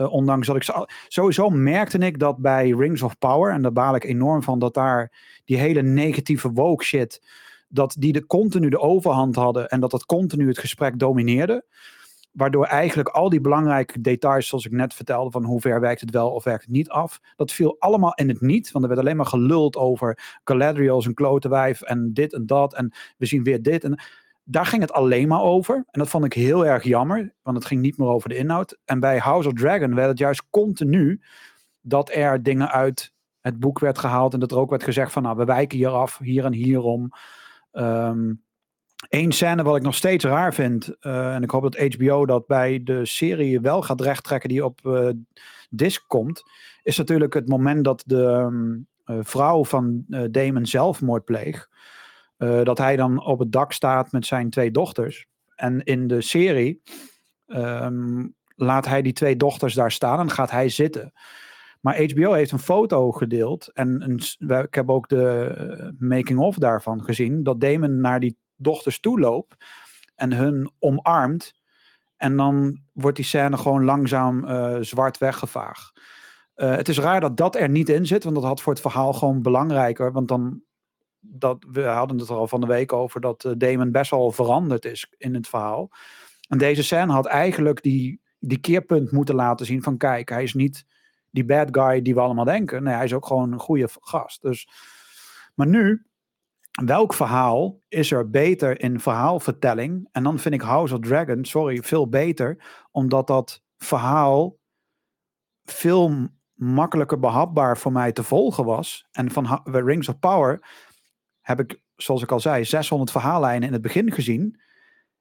Uh, ondanks dat ik sowieso merkte ik dat bij Rings of Power, en daar baal ik enorm van, dat daar die hele negatieve woke shit, dat die de continu de overhand hadden en dat dat continu het gesprek domineerde. Waardoor eigenlijk al die belangrijke details, zoals ik net vertelde, van hoe ver werkt het wel of werkt het niet af, dat viel allemaal in het niet. Want er werd alleen maar geluld over Galadriel als een klotenwijf en dit en dat. En we zien weer dit. En daar ging het alleen maar over. En dat vond ik heel erg jammer, want het ging niet meer over de inhoud. En bij House of Dragon werd het juist continu dat er dingen uit het boek werd gehaald en dat er ook werd gezegd van nou, we wijken hier af, hier en hierom. Um, Eén scène wat ik nog steeds raar vind, uh, en ik hoop dat HBO dat bij de serie wel gaat rechttrekken die op uh, disc komt, is natuurlijk het moment dat de um, uh, vrouw van Damon zelfmoord pleegt. Dat hij dan op het dak staat met zijn twee dochters. En in de serie um, laat hij die twee dochters daar staan en gaat hij zitten. Maar HBO heeft een foto gedeeld. En een, ik heb ook de making-of daarvan gezien. Dat Damon naar die dochters toe loopt. En hun omarmt. En dan wordt die scène gewoon langzaam uh, zwart weggevaagd. Het is raar dat dat er niet in zit. Want dat had voor het verhaal gewoon belangrijker. Want dan. Dat, we hadden het er al van de week over dat uh, Damon best wel veranderd is in het verhaal. En deze scène had eigenlijk die, die keerpunt moeten laten zien van kijk, hij is niet die bad guy die we allemaal denken. Nee, hij is ook gewoon een goede gast. Dus, maar nu, welk verhaal is er beter in verhaalvertelling? En dan vind ik House of Dragon, sorry, veel beter. Omdat dat verhaal veel makkelijker behapbaar voor mij te volgen was. En van Rings of Power heb ik, zoals ik al zei, 600 verhaallijnen in het begin gezien.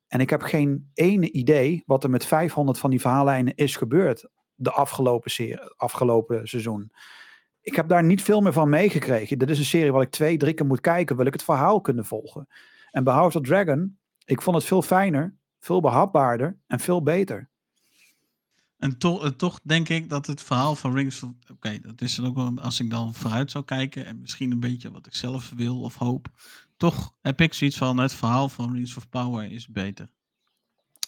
En ik heb geen ene idee wat er met 500 van die verhaallijnen is gebeurd de afgelopen, afgelopen seizoen. Ik heb daar niet veel meer van meegekregen. Dit is een serie waar ik twee, drie keer moet kijken, wil ik het verhaal kunnen volgen. En bij of Dragon, ik vond het veel fijner, veel behapbaarder en veel beter. En toch, toch denk ik dat het verhaal van Rings of... Oké, dat is dan ook wel... Als ik dan vooruit zou kijken... en misschien een beetje wat ik zelf wil of hoop... toch heb ik zoiets van... het verhaal van Rings of Power is beter.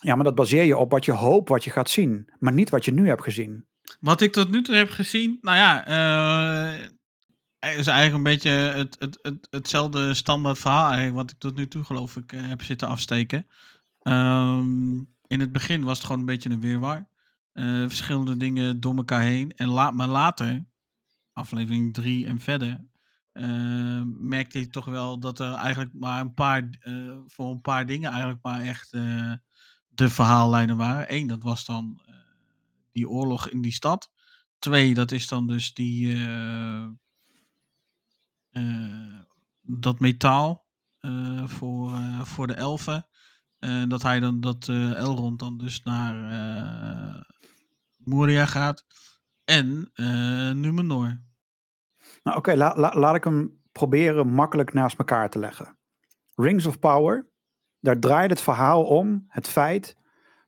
Ja, maar dat baseer je op wat je hoopt wat je gaat zien, maar niet wat je nu hebt gezien. Wat ik tot nu toe heb gezien, nou ja, uh, is eigenlijk een beetje het, het, het, hetzelfde standaard verhaal eigenlijk, wat ik tot nu toe geloof ik uh, heb zitten afsteken. Um, in het begin was het gewoon een beetje een weerwaar. Uh, verschillende dingen door elkaar heen. En la maar later, aflevering 3 en verder, merkte ik toch wel dat er eigenlijk maar een paar, voor een paar dingen eigenlijk maar echt de verhaallijnen waren. Eén, dat was dan uh, die oorlog in die stad. Twee, dat is dan dus die, uh, uh, dat metaal voor, voor de elfen. dat hij dan, dat Elrond dan dus naar Moria gaat. En Numenor. Nou oké, laat ik hem proberen makkelijk naast elkaar te leggen. Rings of Power daar draait het verhaal om het feit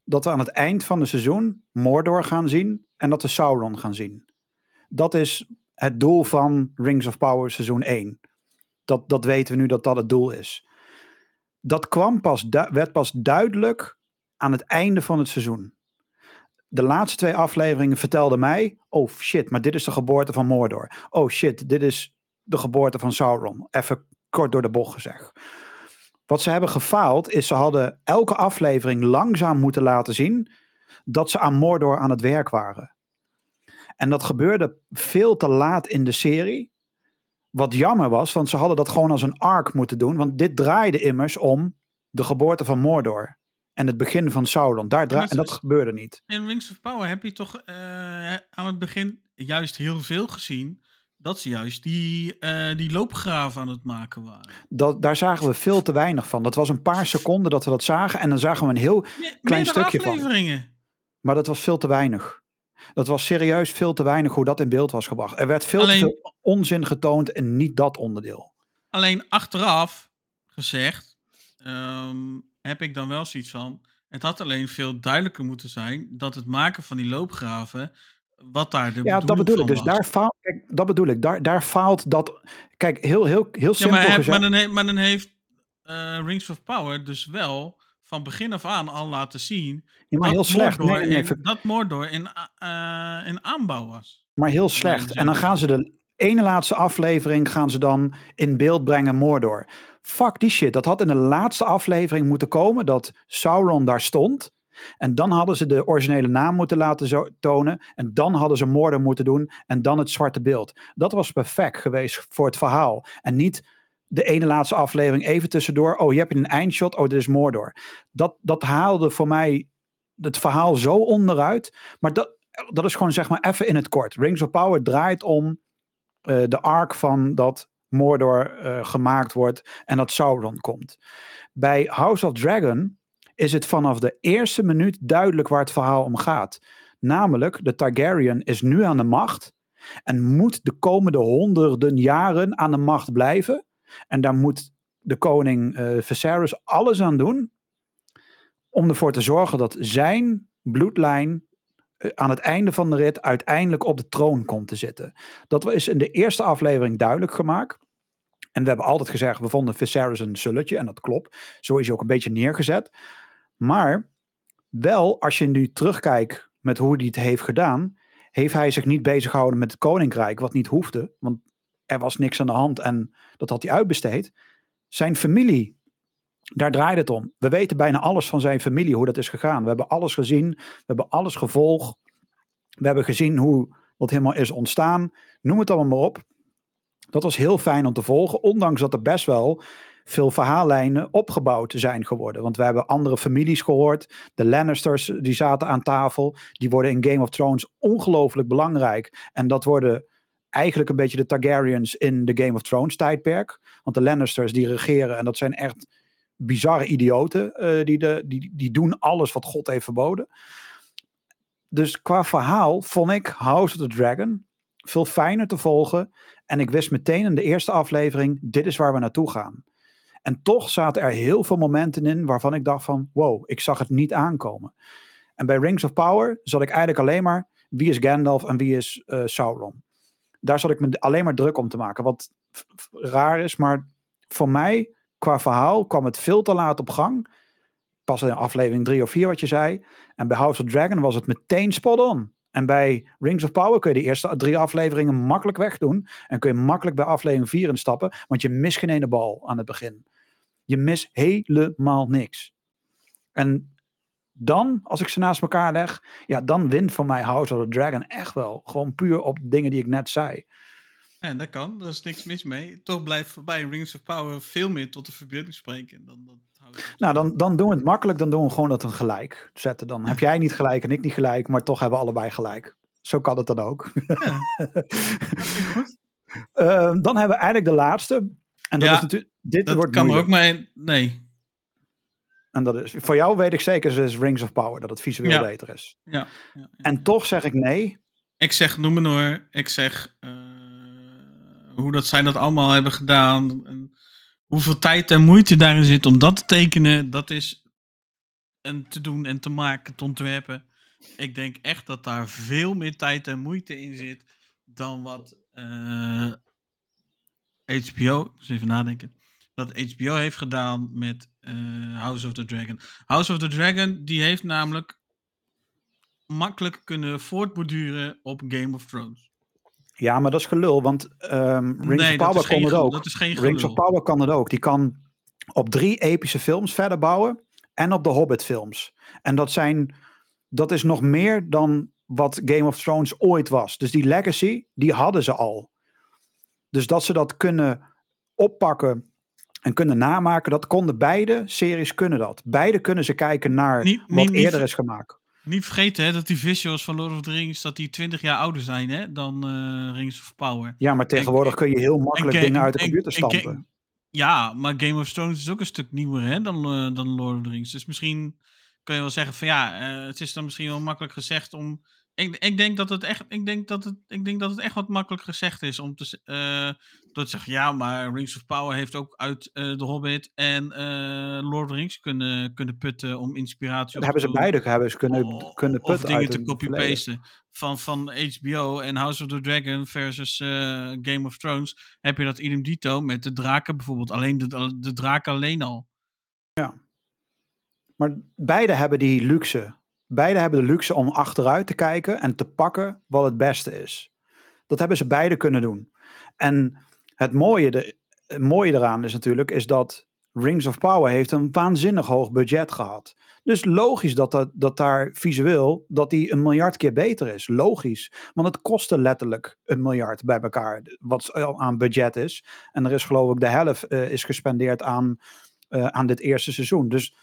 dat we aan het eind van het seizoen Mordor gaan zien en dat we Sauron gaan zien. Dat is het doel van Rings of Power seizoen 1. Dat, dat weten we nu dat dat het doel is. Dat kwam pas werd pas duidelijk aan het einde van het seizoen. De laatste twee afleveringen vertelden mij: oh shit, maar dit is de geboorte van Mordor. Oh shit, dit is de geboorte van Sauron. Even kort door de bocht gezegd. Wat ze hebben gefaald is ze hadden elke aflevering langzaam moeten laten zien dat ze aan Mordor aan het werk waren. En dat gebeurde veel te laat in de serie. Wat jammer was, want ze hadden dat gewoon als een arc moeten doen. Want dit draaide immers om de geboorte van Mordor. En het begin van Sauron. Daar dra- en dat gebeurde niet. In Rings of Power heb je toch uh, aan het begin juist heel veel gezien dat ze juist die, uh, die loopgraven aan het maken waren. Dat, daar zagen we veel te weinig van. Dat was een paar seconden dat we dat zagen. En dan zagen we een heel klein stukje van. Maar dat was veel te weinig. Dat was serieus veel te weinig hoe dat in beeld was gebracht. Er werd veel alleen, te veel onzin getoond en niet dat onderdeel. Alleen achteraf gezegd um, heb ik dan wel zoiets van. Het had alleen veel duidelijker moeten zijn dat het maken van die loopgraven wat daar de Ja, dat bedoel ik. Dus daar faalt, kijk, dat bedoel ik. Daar, daar faalt dat. Kijk, heel, heel, heel simpel. Ja, maar, gezegd, maar, dan, heeft, maar dan heeft uh, Rings of Power dus wel van begin af aan al laten zien. Ja, maar heel slecht. Nee, nee, in, dat Mordor in, uh, in aanbouw was. Maar heel slecht. En dan gaan ze de ene laatste aflevering gaan ze dan in beeld brengen Mordor. Fuck die shit. Dat had in de laatste aflevering moeten komen dat Sauron daar stond. En dan hadden ze de originele naam moeten laten tonen. En dan hadden ze moorden moeten doen. En dan het zwarte beeld. Dat was perfect geweest voor het verhaal. En niet de ene laatste aflevering even tussendoor. Oh, je hebt een eindshot. Oh, dit is Mordor. Dat, dat haalde voor mij het verhaal zo onderuit. Maar dat, dat is gewoon zeg maar even in het kort. Rings of Power draait om uh, de arc van dat Mordor uh, gemaakt wordt en dat Sauron komt. Bij House of Dragon is het vanaf de eerste minuut duidelijk waar het verhaal om gaat. Namelijk, de Targaryen is nu aan de macht en moet de komende honderden jaren aan de macht blijven. En daar moet de koning uh, Viserys alles aan doen om ervoor te zorgen dat zijn bloedlijn eh, aan het einde van de rit uiteindelijk op de troon komt te zitten. Dat is in de eerste aflevering duidelijk gemaakt. En we hebben altijd gezegd, we vonden Viserys een zulletje. En dat klopt. Zo is hij ook een beetje neergezet. Maar wel, als je nu terugkijkt met hoe hij het heeft gedaan, heeft hij zich niet bezig gehouden met het koninkrijk, wat niet hoefde. Want er was niks aan de hand en dat had hij uitbesteed. Zijn familie, daar draait het om. We weten bijna alles van zijn familie, hoe dat is gegaan. We hebben alles gezien, we hebben alles gevolgd. We hebben gezien hoe wat helemaal is ontstaan. Noem het allemaal maar op. Dat was heel fijn om te volgen, ondanks dat er best wel veel verhaallijnen opgebouwd zijn geworden. Want we hebben andere families gehoord. De Lannisters die zaten aan tafel. Die worden in Game of Thrones ongelooflijk belangrijk. En dat worden eigenlijk een beetje de Targaryens in de Game of Thrones tijdperk. Want de Lannisters die regeren en dat zijn echt bizarre idioten. Uh, die, de, die, die doen alles wat God heeft verboden. Dus qua verhaal vond ik House of the Dragon veel fijner te volgen. En ik wist meteen in de eerste aflevering, dit is waar we naartoe gaan. En toch zaten er heel veel momenten in waarvan ik dacht van, wow, ik zag het niet aankomen. En bij Rings of Power zat ik eigenlijk alleen maar, wie is Gandalf en wie is uh, Sauron? Daar zat ik me alleen maar druk om te maken. Wat raar is, maar voor mij, qua verhaal, kwam het veel te laat op gang. Pas in aflevering drie of vier wat je zei. En bij House of Dragon was het meteen spot on. En bij Rings of Power kun je de eerste drie afleveringen makkelijk wegdoen. En kun je makkelijk bij aflevering 4 instappen. Want je mist geen ene bal aan het begin. Je mist helemaal niks. En dan, als ik ze naast elkaar leg, ja, dan wint voor mij House of the Dragon echt wel. Gewoon puur op dingen die ik net zei. Ja, dat kan. Daar is niks mis mee. Toch blijft bij Rings of Power veel meer tot de verbeelding spreken. Dan, dan nou, dan, dan doen we het makkelijk. Dan doen we gewoon dat een gelijk zetten. Dan heb jij niet gelijk en ik niet gelijk, maar toch hebben we allebei gelijk. Zo kan het dan ook. Ja. [LAUGHS] uh, dan hebben we eigenlijk de laatste. En dat ja, is natuurlijk. Dit dat wordt kan moeilijk. ook maar. Nee. En dat is, voor jou weet ik zeker, is Rings of Power, dat het visueel Ja. beter is. Ja. ja. En toch zeg ik nee. Ik zeg Numenor. Ik zeg eh, hoe dat zij dat allemaal hebben gedaan. En hoeveel tijd en moeite daarin zit om dat te tekenen. Dat is en te doen en te maken, te ontwerpen. Ik denk echt dat daar veel meer tijd en moeite in zit dan wat eh, HBO, dus even nadenken, dat HBO heeft gedaan met eh, House of the Dragon. House of the Dragon, die heeft namelijk makkelijk kunnen voortborduren op Game of Thrones. Ja, maar dat is gelul, want ehm, Rings nee, of Power kon het ook. dat is geen Rings of. Power kan het ook. Die kan op drie epische films verder bouwen en op de Hobbit films. En dat zijn, dat is nog meer dan wat Game of Thrones ooit was. Dus die legacy, die hadden ze al. Dus dat ze dat kunnen oppakken en kunnen namaken, dat konden beide series kunnen dat. Beide kunnen ze kijken naar Niet- wat niet- niet- eerder is gemaakt. Niet vergeten hè, dat die visuals van Lord of the Rings dat die 20 jaar ouder zijn hè, dan eh, Rings of Power. Ja, maar tegenwoordig kun je heel makkelijk dingen uit de en- computer stampen. Ja, maar Game of Thrones is ook een stuk nieuwer hè, dan, eh, dan Lord of the Rings. Dus misschien kun je wel zeggen van ja, eh, het is dan misschien wel makkelijk gezegd om. Ik, ik, denk dat het echt, ik, denk dat het, ik denk dat het echt wat makkelijk gezegd is om te, z- door te zeggen ja, maar Rings of Power heeft ook uit eh The Hobbit en eh, Lord of the Rings kunnen, kunnen putten om inspiratie Dat op hebben ze beide hebben ze kunnen, O- kunnen of putten dingen uit te copy-pasten. Van, van HBO en House of the Dragon versus eh, Game of Thrones heb je dat idem dito met de draken bijvoorbeeld. Alleen de, de draken alleen al. Maar beide hebben die luxe. Beide hebben de luxe om achteruit te kijken en te pakken wat het beste is. Dat hebben ze beide kunnen doen. En het mooie, de, mooie eraan is natuurlijk is dat Rings of Power heeft een waanzinnig hoog budget gehad. Dus logisch dat, dat, dat daar visueel dat die een miljard keer beter is. Logisch. Want het kostte letterlijk een miljard bij elkaar. Wat aan budget is. En er is geloof ik de helft eh, is gespendeerd aan, eh, aan dit eerste seizoen. Dus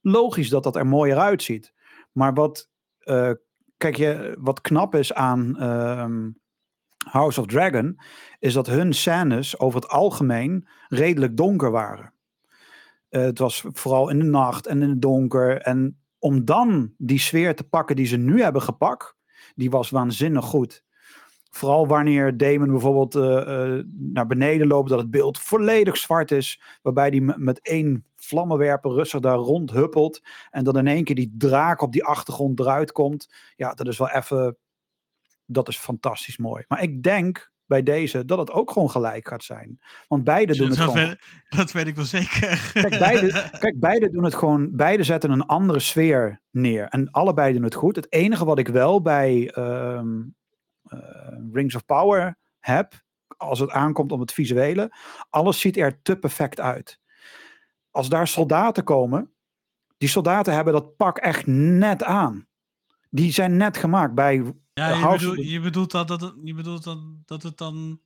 logisch dat dat er mooier uitziet. Maar wat, eh, kijk je, wat knap is aan ehm, House of Dragon, is dat hun scènes over het algemeen redelijk donker waren. Eh, het was vooral in de nacht en in het donker. En om dan die sfeer te pakken die ze nu hebben gepakt, die was waanzinnig goed. Vooral wanneer Damon bijvoorbeeld uh, naar beneden loopt, dat het beeld volledig zwart is. Waarbij hij met één vlammenwerper rustig daar rondhuppelt. En dan in één keer die draak op die achtergrond eruit komt. Ja, dat is wel even. Dat is fantastisch mooi. Maar ik denk bij deze dat het ook gewoon gelijk gaat zijn. Want beide doen het dat gewoon. Weet, dat weet ik wel zeker. Kijk beide, [LAUGHS] kijk, beide doen het gewoon. Beide zetten een andere sfeer neer. En allebei doen het goed. Het enige wat ik wel bij ehm, uh, Rings of Power heb, als het aankomt om het visuele, alles ziet er te perfect uit. Als daar soldaten komen, die soldaten hebben dat pak echt net aan. Die zijn net gemaakt bij. Ja, je, bedoelt, je bedoelt, dat, dat, je bedoelt dat, dat het dan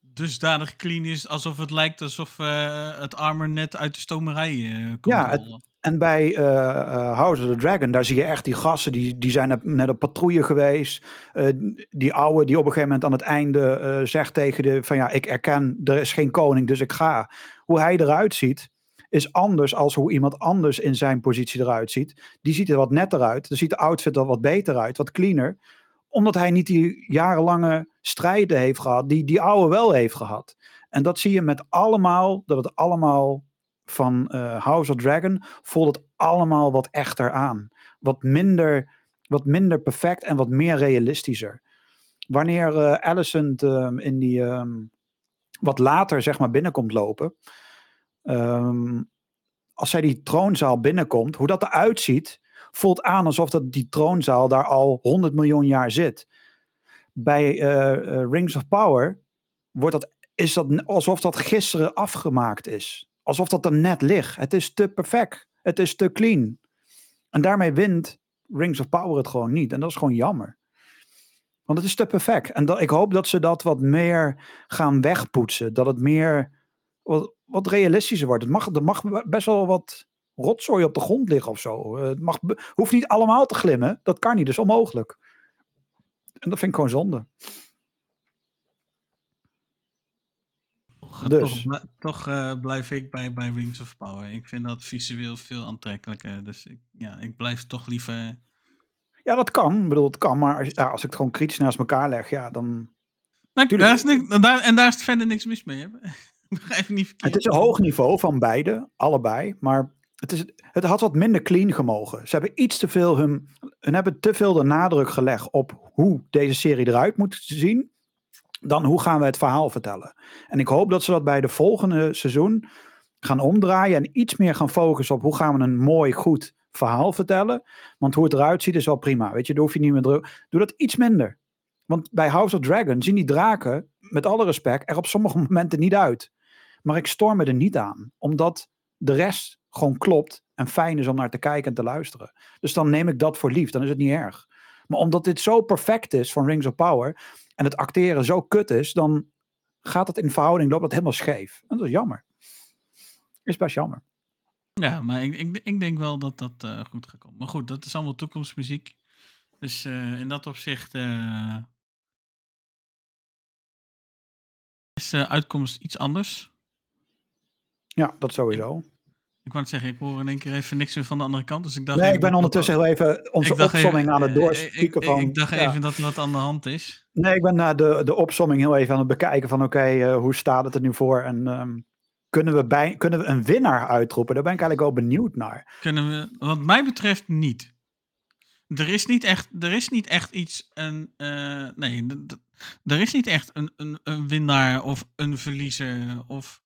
dusdanig clean is alsof het lijkt alsof uh, het armor net uit de stomerij uh, komt. Ja, het, en bij uh, House of the Dragon, daar zie je echt die gassen, die, die zijn net op patrouille geweest. Die oude die op een gegeven moment aan het einde zegt tegen de, van ja, ik erken, er is geen koning, dus ik ga. Hoe hij eruit ziet, is anders als hoe iemand anders in zijn positie eruit ziet. Die ziet er wat netter uit, dan ziet de outfit er wat beter uit, wat cleaner. Omdat hij niet die jarenlange strijden heeft gehad, die die oude wel heeft gehad. En dat zie je met allemaal, dat het allemaal van uh, House of Dragon voelt het allemaal wat echter aan. Wat minder, wat minder perfect en wat meer realistischer. Wanneer uh, Alicent um, in die um, wat later zeg maar binnenkomt lopen. Um, als zij die troonzaal binnenkomt, hoe dat eruit ziet, voelt aan alsof dat die troonzaal daar al 100 miljoen jaar zit. Bij uh, Rings of Power wordt dat, is dat alsof dat gisteren afgemaakt is alsof dat er net ligt. Het is te perfect. Het is te clean. En daarmee wint Rings of Power het gewoon niet. En dat is gewoon jammer. Want het is te perfect. En ik hoop dat ze dat wat meer gaan wegpoetsen. Dat het meer wat, wat realistischer wordt. Het mag, er mag best wel wat rotzooi op de grond liggen of zo. Het mag, hoeft niet allemaal te glimmen. Dat kan niet, dat is onmogelijk. En dat vind ik gewoon zonde. Dus. Toch, toch uh, blijf ik bij, bij Rings of Power. Ik vind dat visueel veel aantrekkelijker. Dus ik, ja, ik blijf toch liever. Ja, dat kan. Ik bedoel, het kan. Maar als, ja, als ik het gewoon kritisch naast elkaar leg, ja, dan. Nou, daar is niks, daar, en daar is verder niks mis mee. [LAUGHS] Begrijp niet verkeerd. Het is een hoog niveau van beide, allebei. Maar het, is, het had wat minder clean gemogen. Ze hebben iets te veel hun, hun hebben te veel de nadruk gelegd op hoe deze serie eruit moet zien dan hoe gaan we het verhaal vertellen. En ik hoop dat ze dat bij de volgende seizoen gaan omdraaien en iets meer gaan focussen op hoe gaan we een mooi, goed verhaal vertellen. Want hoe het eruit ziet is wel prima. Weet je, daar hoef je niet meer druk. Doe dat iets minder. Want bij House of Dragon zien die draken, met alle respect, er op sommige [LAUGHS] momenten niet uit. Maar ik storm er niet aan, omdat de rest gewoon klopt en fijn is om naar te kijken en te luisteren. Dus dan neem ik dat voor lief, dan is het niet erg. Maar omdat dit zo perfect is van Rings of Power, en het acteren zo kut is, dan gaat het in verhouding loopt het helemaal scheef. En dat is jammer. Is best jammer. Ja, maar ik, ik, ik denk wel dat dat uh, goed gaat komen. Maar goed, dat is allemaal toekomstmuziek. Dus uh, in dat opzicht uh, is de uitkomst iets anders. Ja, dat sowieso. Ik wou het zeggen, ik hoor in één keer even niks meer van de andere kant. Dus ik dacht nee, ik ben ondertussen heel even onze opsomming aan het doorspieken ik, van... Ik dacht even dat er wat aan de hand is. Nee, ik ben naar de, de opsomming heel even aan het bekijken van oké, okay, uh, hoe staat het er nu voor? En um, kunnen, we bij, kunnen we een winnaar uitroepen? Daar ben ik eigenlijk wel benieuwd naar. Kunnen we, wat mij betreft niet. Er is niet echt, er is niet echt iets, een, uh, nee, er is niet echt een, een, een winnaar of een verliezer of...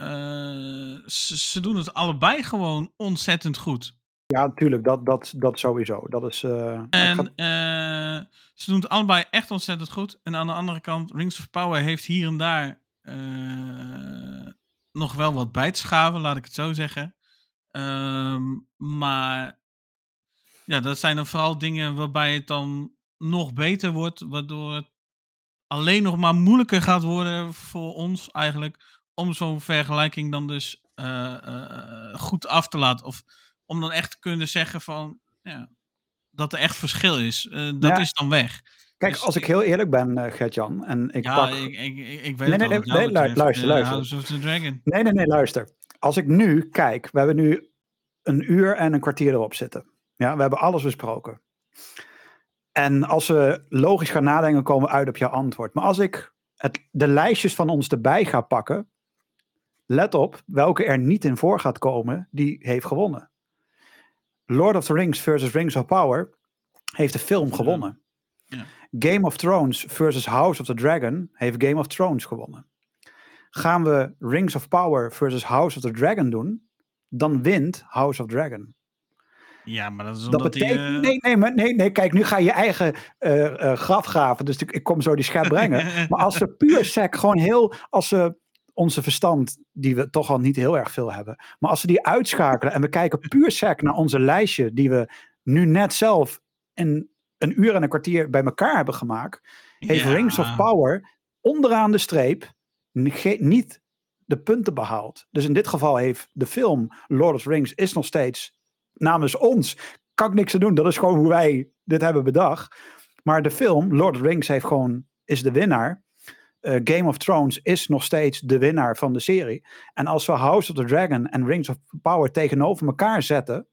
Uh, ze, ze, doen het allebei gewoon ontzettend goed. Ja, natuurlijk, dat, dat, dat sowieso. Dat is, uh, en gaat... uh, ze doen het allebei echt ontzettend goed. En aan de andere kant, Rings of Power heeft hier en daar nog wel wat bij te schaven, laat ik het zo zeggen. Um, maar ja, dat zijn dan vooral dingen waarbij het dan nog beter wordt, waardoor het alleen nog maar moeilijker gaat worden voor ons eigenlijk om zo'n vergelijking dan dus uh, uh, goed af te laten. Of om dan echt te kunnen zeggen van ja, dat er echt verschil is. Uh, dat ja. is dan weg. Kijk, dus als ik heel eerlijk ben, Gert-Jan, en ik ja, pak... ik, ik, ik weet nee, nee, nee, nee, luister, luister, luister. House of the Dragon. Nee, nee, nee, luister. als ik nu kijk, we hebben nu een uur en een kwartier erop zitten. Ja, we hebben alles besproken. En als we logisch gaan nadenken, komen we uit op jouw antwoord. Maar als ik het, de lijstjes van ons erbij ga pakken, let op welke er niet in voor gaat komen, die heeft gewonnen. Lord of the Rings versus Rings of Power heeft de film gewonnen. Ja. Game of Thrones versus House of the Dragon heeft Game of Thrones gewonnen. Gaan we Rings of Power versus House of the Dragon doen, dan wint House of Dragon. Ja, maar dat is Dat omdat die... betekent. eh, Nee, nee, maar nee, nee, kijk, nu ga je je eigen eh, eh, graf graven. Dus ik, ik kom zo die schep brengen. [LAUGHS] Maar als we puur sec gewoon heel. Als we onze verstand, die we toch al niet heel erg veel hebben. Maar als we die uitschakelen en we kijken puur sec naar onze lijstje. die we nu net zelf in een uur en een kwartier bij elkaar hebben gemaakt. heeft ja. Rings of Power onderaan de streep niet de punten behaald. Dus in dit geval heeft de film Lord of the Rings is nog steeds namens ons. Kan ik niks aan doen. Dat is gewoon hoe wij dit hebben bedacht. Maar de film Lord of the Rings heeft gewoon, is de winnaar. Eh, Game of Thrones is nog steeds de winnaar van de serie. En als we House of the Dragon en Rings of Power tegenover elkaar zetten.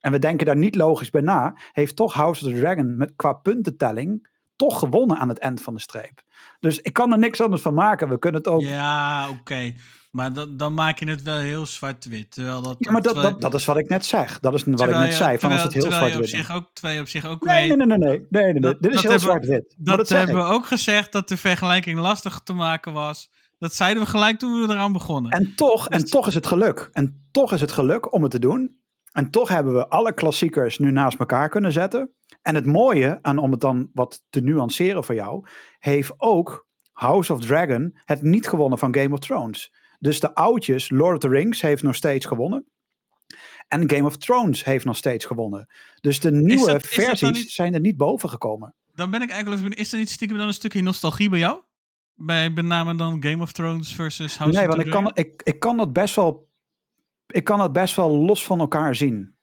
En we denken daar niet logisch bij na. Heeft toch House of the Dragon met, qua puntentelling toch gewonnen aan het eind van de streep. Dus ik kan er niks anders van maken. We kunnen het ook. Ja, Ja, oké. Maar dan, dan maak je het wel heel zwart-wit. Terwijl dat, maar dat, dat, dat is wat ik net zeg. Dat is wat ik net zei. Van als het heel zwart-wit op is. zich ook, Terwijl je op zich ook Nee, nee, nee, nee, nee, nee, nee. Dat- Dit is heel zwart-wit. Dat, hebben ik. we ook gezegd dat de vergelijking lastig te maken was. Dat zeiden we gelijk toen we eraan begonnen. En toch, en Dus- toch is het geluk. En toch is het geluk om het te doen. En toch hebben we alle klassiekers nu naast elkaar kunnen zetten. En het mooie, en om het dan wat te nuanceren voor jou, heeft ook House of Dragon het niet gewonnen van Game of Thrones. Dus de oudjes, Lord of the Rings, heeft nog steeds gewonnen. En Game of Thrones heeft nog steeds gewonnen. Dus de nieuwe dat- versies niet- zijn er niet boven gekomen. Dan ben ik eigenlijk Is er niet stiekem dan een stukje nostalgie bij jou? Bij met name dan Game of Thrones versus House nee, of want ik kan, ik, ik kan dat best wel. Ik kan dat best wel los van elkaar zien.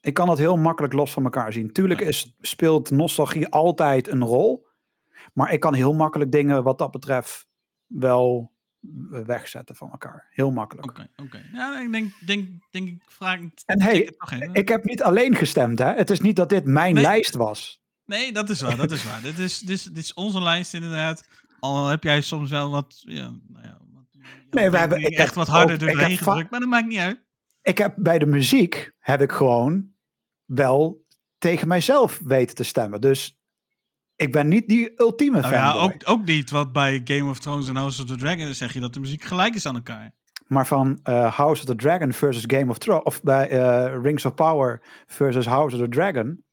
Ik kan dat heel makkelijk los van elkaar zien. Tuurlijk Ja. is, speelt nostalgie altijd een rol. Maar ik kan heel makkelijk dingen wat dat betreft wel wegzetten van elkaar. Heel makkelijk. Oké, oké. Ja, ik denk, denk, denk ik vraag... En hey. Ik heb niet alleen gestemd, hè? Het is niet dat dit mijn Nee. lijst was. Nee, dat is waar, dat is waar. dit, is, dit, is, dit is onze lijst inderdaad. Al heb jij soms wel wat... Ja, nou ja, wat Nee, we hebben- echt heb wat harder ook- doorheen gedrukt, maar dat maakt niet uit. Ik heb bij de muziek heb ik gewoon wel tegen mijzelf weten te stemmen. Dus ik ben niet die ultieme Nou fan. ja, ook, ook niet, want bij Game of Thrones en House of the Dragon zeg je dat de muziek gelijk is aan elkaar. Maar van eh, House of the Dragon versus Game of Thrones, of bij eh, Rings of Power versus House of the Dragon,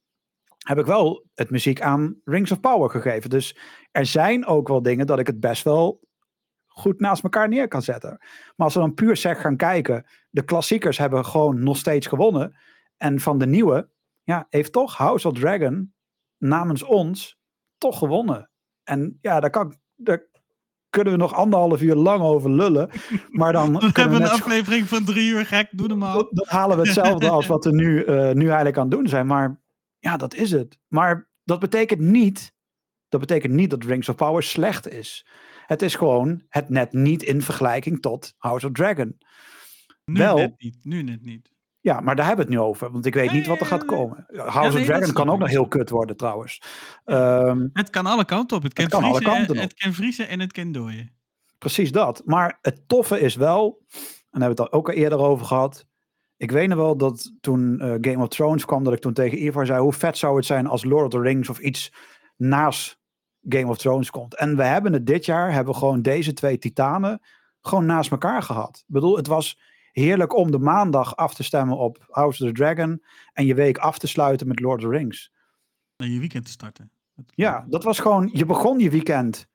heb ik wel het muziek aan Rings of Power gegeven. Dus er zijn ook wel dingen dat ik het best wel goed naast elkaar neer kan zetten. Maar als we dan puur zeg gaan kijken, de klassiekers hebben gewoon nog steeds gewonnen. En van de nieuwe, ja, heeft toch House of Dragon namens ons toch gewonnen. En ja, daar, kan, ik- daar kunnen we nog anderhalf uur lang over lullen. [LAUGHS] Maar dan We hebben we een aflevering van drie uur, gek, doe hem al. dat, dat halen we hetzelfde als wat we nu, eh, nu eigenlijk aan het doen zijn. Maar ja, dat is het. Maar dat betekent niet, dat betekent niet dat Rings of Power slecht is. Het is gewoon het net niet in vergelijking tot House of Dragon. Nu wel- net niet, nu net niet. Ja, maar daar hebben we het nu over. Want ik weet niet wat er gaat ja. komen. House nee, of Dragon kan ook nog heel kut worden trouwens. Ehm, Het kan alle kanten op. Het kan, kan alle vriezen, kanten en, op. het kan vriezen en het kan dooien. Precies dat. Maar het toffe is wel, en daar hebben we het al ook al eerder over gehad. Ik weet nog wel dat toen eh, Game of Thrones kwam, dat ik toen tegen Ivar zei: hoe vet zou het zijn als Lord of the Rings of iets naast Game of Thrones komt. En we hebben het dit jaar, hebben we gewoon deze twee titanen gewoon naast elkaar gehad. Ik bedoel, het was heerlijk om de maandag af te stemmen op House of the Dragon en je week af te sluiten met Lord of the Rings. En je weekend te starten. Ja, dat was gewoon, je begon je weekend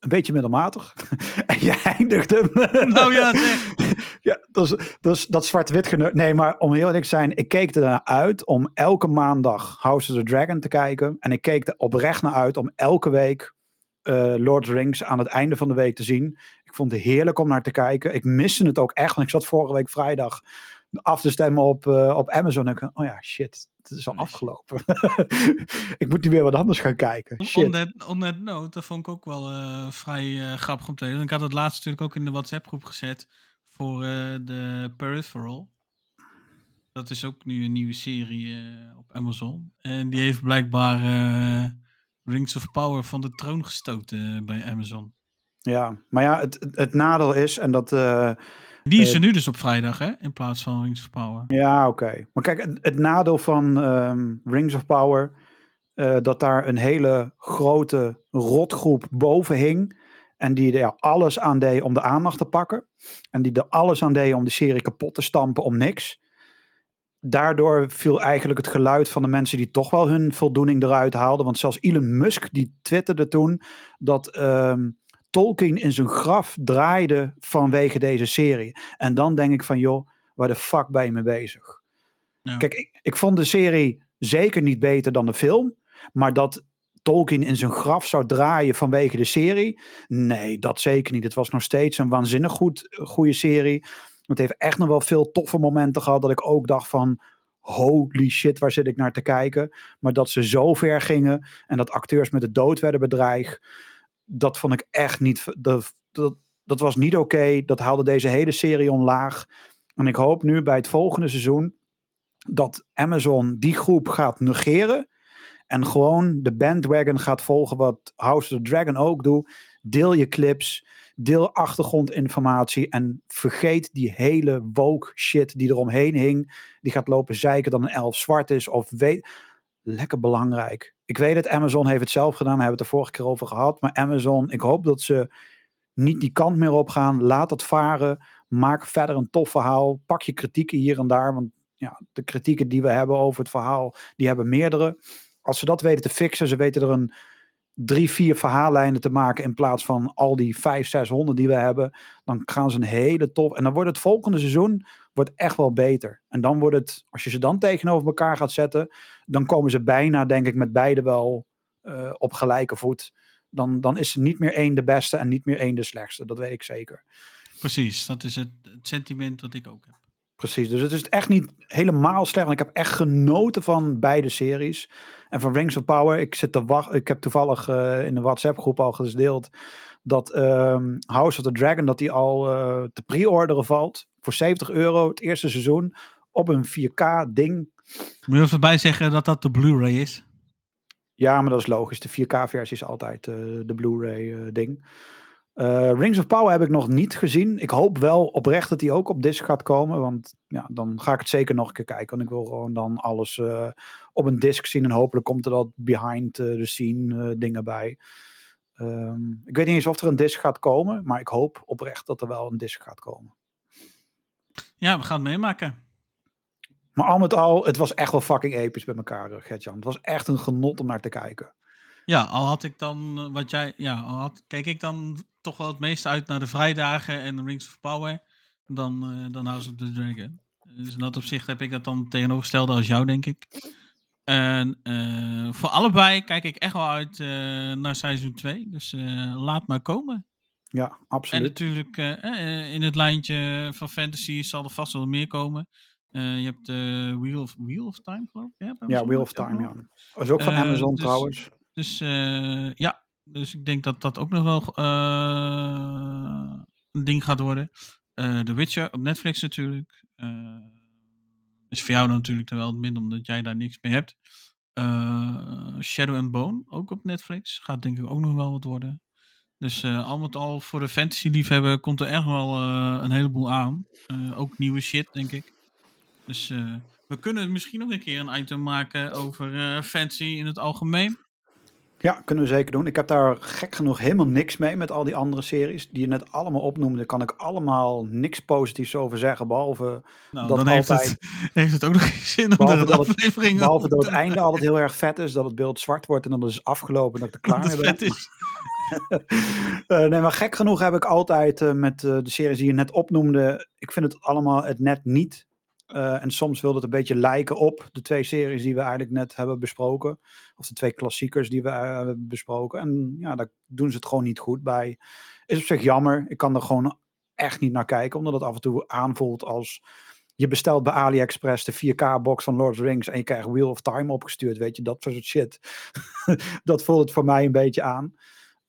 een beetje middelmatig. [LAUGHS] en je eindigde hem. Nou ja, zeg. [LAUGHS] ja dat, is, dat, zwart-wit Nee, maar om heel eerlijk te zijn, ik keek er naar uit om elke maandag House of the Dragon te kijken. En ik keek er oprecht naar uit om elke week eh, Lord of the Rings aan het einde van de week te zien. Ik vond het heerlijk om naar te kijken. Ik miste het ook echt, want ik zat vorige week vrijdag af te stemmen op, eh, op Amazon. En ik, oh ja, shit, het is al Nee. afgelopen. [LAUGHS] ik moet nu weer wat anders gaan kijken. Shit. On that, on that note, dat vond ik ook wel eh, vrij eh, grappig om te lezen. Ik had het laatst natuurlijk ook in de WhatsApp groep gezet voor uh, de Peripheral. Dat is ook nu een nieuwe serie uh, op Amazon. En die heeft blijkbaar uh, Rings of Power van de troon gestoten bij Amazon. Ja, maar ja, het, het nadeel is, en dat... die is er nu dus op vrijdag, hè? In plaats van Rings of Power. Ja, oké. Maar kijk, het, het nadeel van um, Rings of Power... dat daar een hele grote rotgroep boven hing en die er alles aan deed om de aandacht te pakken. En die er alles aan deed om de serie kapot te stampen om niks. Daardoor viel eigenlijk het geluid van de mensen die toch wel hun voldoening eruit haalden. Want zelfs Elon Musk die twitterde toen dat um, Tolkien in zijn graf draaide vanwege deze serie. En dan denk ik van joh, waar de fuck ben je mee bezig? Ja. Kijk, ik, ik vond de serie zeker niet beter dan de film. Maar dat Tolkien in zijn graf zou draaien vanwege de serie. Nee, dat zeker niet. Het was nog steeds een waanzinnig goed, goede serie. Het heeft echt nog wel veel toffe momenten gehad dat ik ook dacht van holy shit, waar zit ik naar te kijken? Maar dat ze zo ver gingen en dat acteurs met de dood werden bedreigd, dat vond ik echt niet. Dat, dat, dat was niet oké. Dat haalde deze hele serie omlaag. En ik hoop nu bij het volgende seizoen dat Amazon die groep gaat negeren en gewoon de bandwagon gaat volgen wat House of the Dragon ook doet. Deel je clips, deel achtergrondinformatie en vergeet die hele woke shit die eromheen hing. Die gaat lopen zeiken dat een elf zwart is of weet... Lekker belangrijk. Ik weet het, Amazon heeft het zelf gedaan, daar hebben we het de vorige keer over gehad. Maar Amazon, ik hoop dat ze niet die kant meer op gaan. Laat het varen. Maak verder een tof verhaal. Pak je kritieken hier en daar. Want ja, de kritieken die we hebben over het verhaal, die hebben meerdere als ze dat weten te fixen, ze weten er een drie, vier verhaallijnen te maken in plaats van al die vijf, zeshonderd die we hebben, dan gaan ze een hele top. En dan wordt het volgende seizoen wordt echt wel beter. En dan wordt het, als je ze dan tegenover elkaar gaat zetten, dan komen ze bijna, denk ik, met beide wel uh, op gelijke voet. Dan, dan is er niet meer één de beste en niet meer één de slechtste. Dat weet ik zeker. Precies, dat is het, het sentiment dat ik ook heb. Precies, dus het is echt niet helemaal slecht. Want ik heb echt genoten van beide series. En van Rings of Power, ik, zit te wachten, ik heb toevallig uh, in de WhatsApp-groep al gedeeld dat um, House of the Dragon dat die al uh, te pre-orderen valt voor 70 euro het eerste seizoen op een 4K ding. Moet je even bij zeggen dat dat de Blu-ray is? Ja, maar dat is logisch. De 4K-versie is altijd uh, de Blu-ray ding. Uh, Rings of Power heb ik nog niet gezien. Ik hoop wel oprecht dat die ook op disc gaat komen. Want ja, dan ga ik het zeker nog een keer kijken. Want ik wil gewoon dan alles uh, op een disc zien. En hopelijk komt er dat behind the scene dingen bij. Um, ik weet niet eens of er een disc gaat komen. Maar ik hoop oprecht dat er wel een disc gaat komen. Ja, we gaan het meemaken. Maar al met al, het was echt wel fucking episch bij elkaar, Gertjan. Het was echt een genot om naar te kijken. Ja, al had ik dan, wat jij, ja, al had, kijk ik dan toch wel het meeste uit naar de vrijdagen en de Rings of Power dan, uh, dan House of the Dragon. Dus in dat opzicht heb ik dat dan tegenovergestelde als jou, denk ik. En uh, voor allebei kijk ik echt wel uit uh, naar seizoen 2. Dus laat maar komen. Ja, absoluut. En natuurlijk in het lijntje van fantasy zal er vast wel meer komen. je hebt Wheel, of, Wheel of Time, geloof ik. Ja, ja Wheel of Time, ja. Dat is ook van Amazon dus, trouwens. Dus ja, dus ik denk dat dat ook nog wel een ding gaat worden. The Witcher op Netflix natuurlijk. Is voor jou natuurlijk terwijl het minder omdat jij daar niks mee hebt. Shadow and Bone ook op Netflix. Gaat denk ik ook nog wel wat worden. Dus al met al voor de fantasy liefhebber komt er echt wel een heleboel aan. ook nieuwe shit denk ik. Dus we kunnen misschien nog een keer een item maken over fantasy in het algemeen. Ja, kunnen we zeker doen. Ik heb daar gek genoeg helemaal niks mee met al die andere series die je net allemaal opnoemde. Kan ik allemaal niks positiefs over zeggen, behalve nou, dat dan heeft, altijd, het, [LAUGHS] heeft het ook nog geen zin om dat het, Behalve dat het einde altijd heel erg vet is, dat het beeld zwart wordt en dan is het afgelopen en dat ik er klaar mee ben. Is. Uh, [LAUGHS] nee, maar gek genoeg heb ik altijd uh, met uh, de series die je net opnoemde, ik vind het allemaal het net niet en soms wil het een beetje lijken op de twee series die we eigenlijk net hebben besproken. Of de twee klassiekers die we hebben besproken. En ja, daar doen ze het gewoon niet goed bij. Is op zich jammer. Ik kan er gewoon echt niet naar kijken. Omdat het af en toe aanvoelt als... Je bestelt bij AliExpress de 4K-box van Lord of the Rings en je krijgt Wheel of Time opgestuurd. Weet je, dat soort shit. [LAUGHS] dat voelt het voor mij een beetje aan.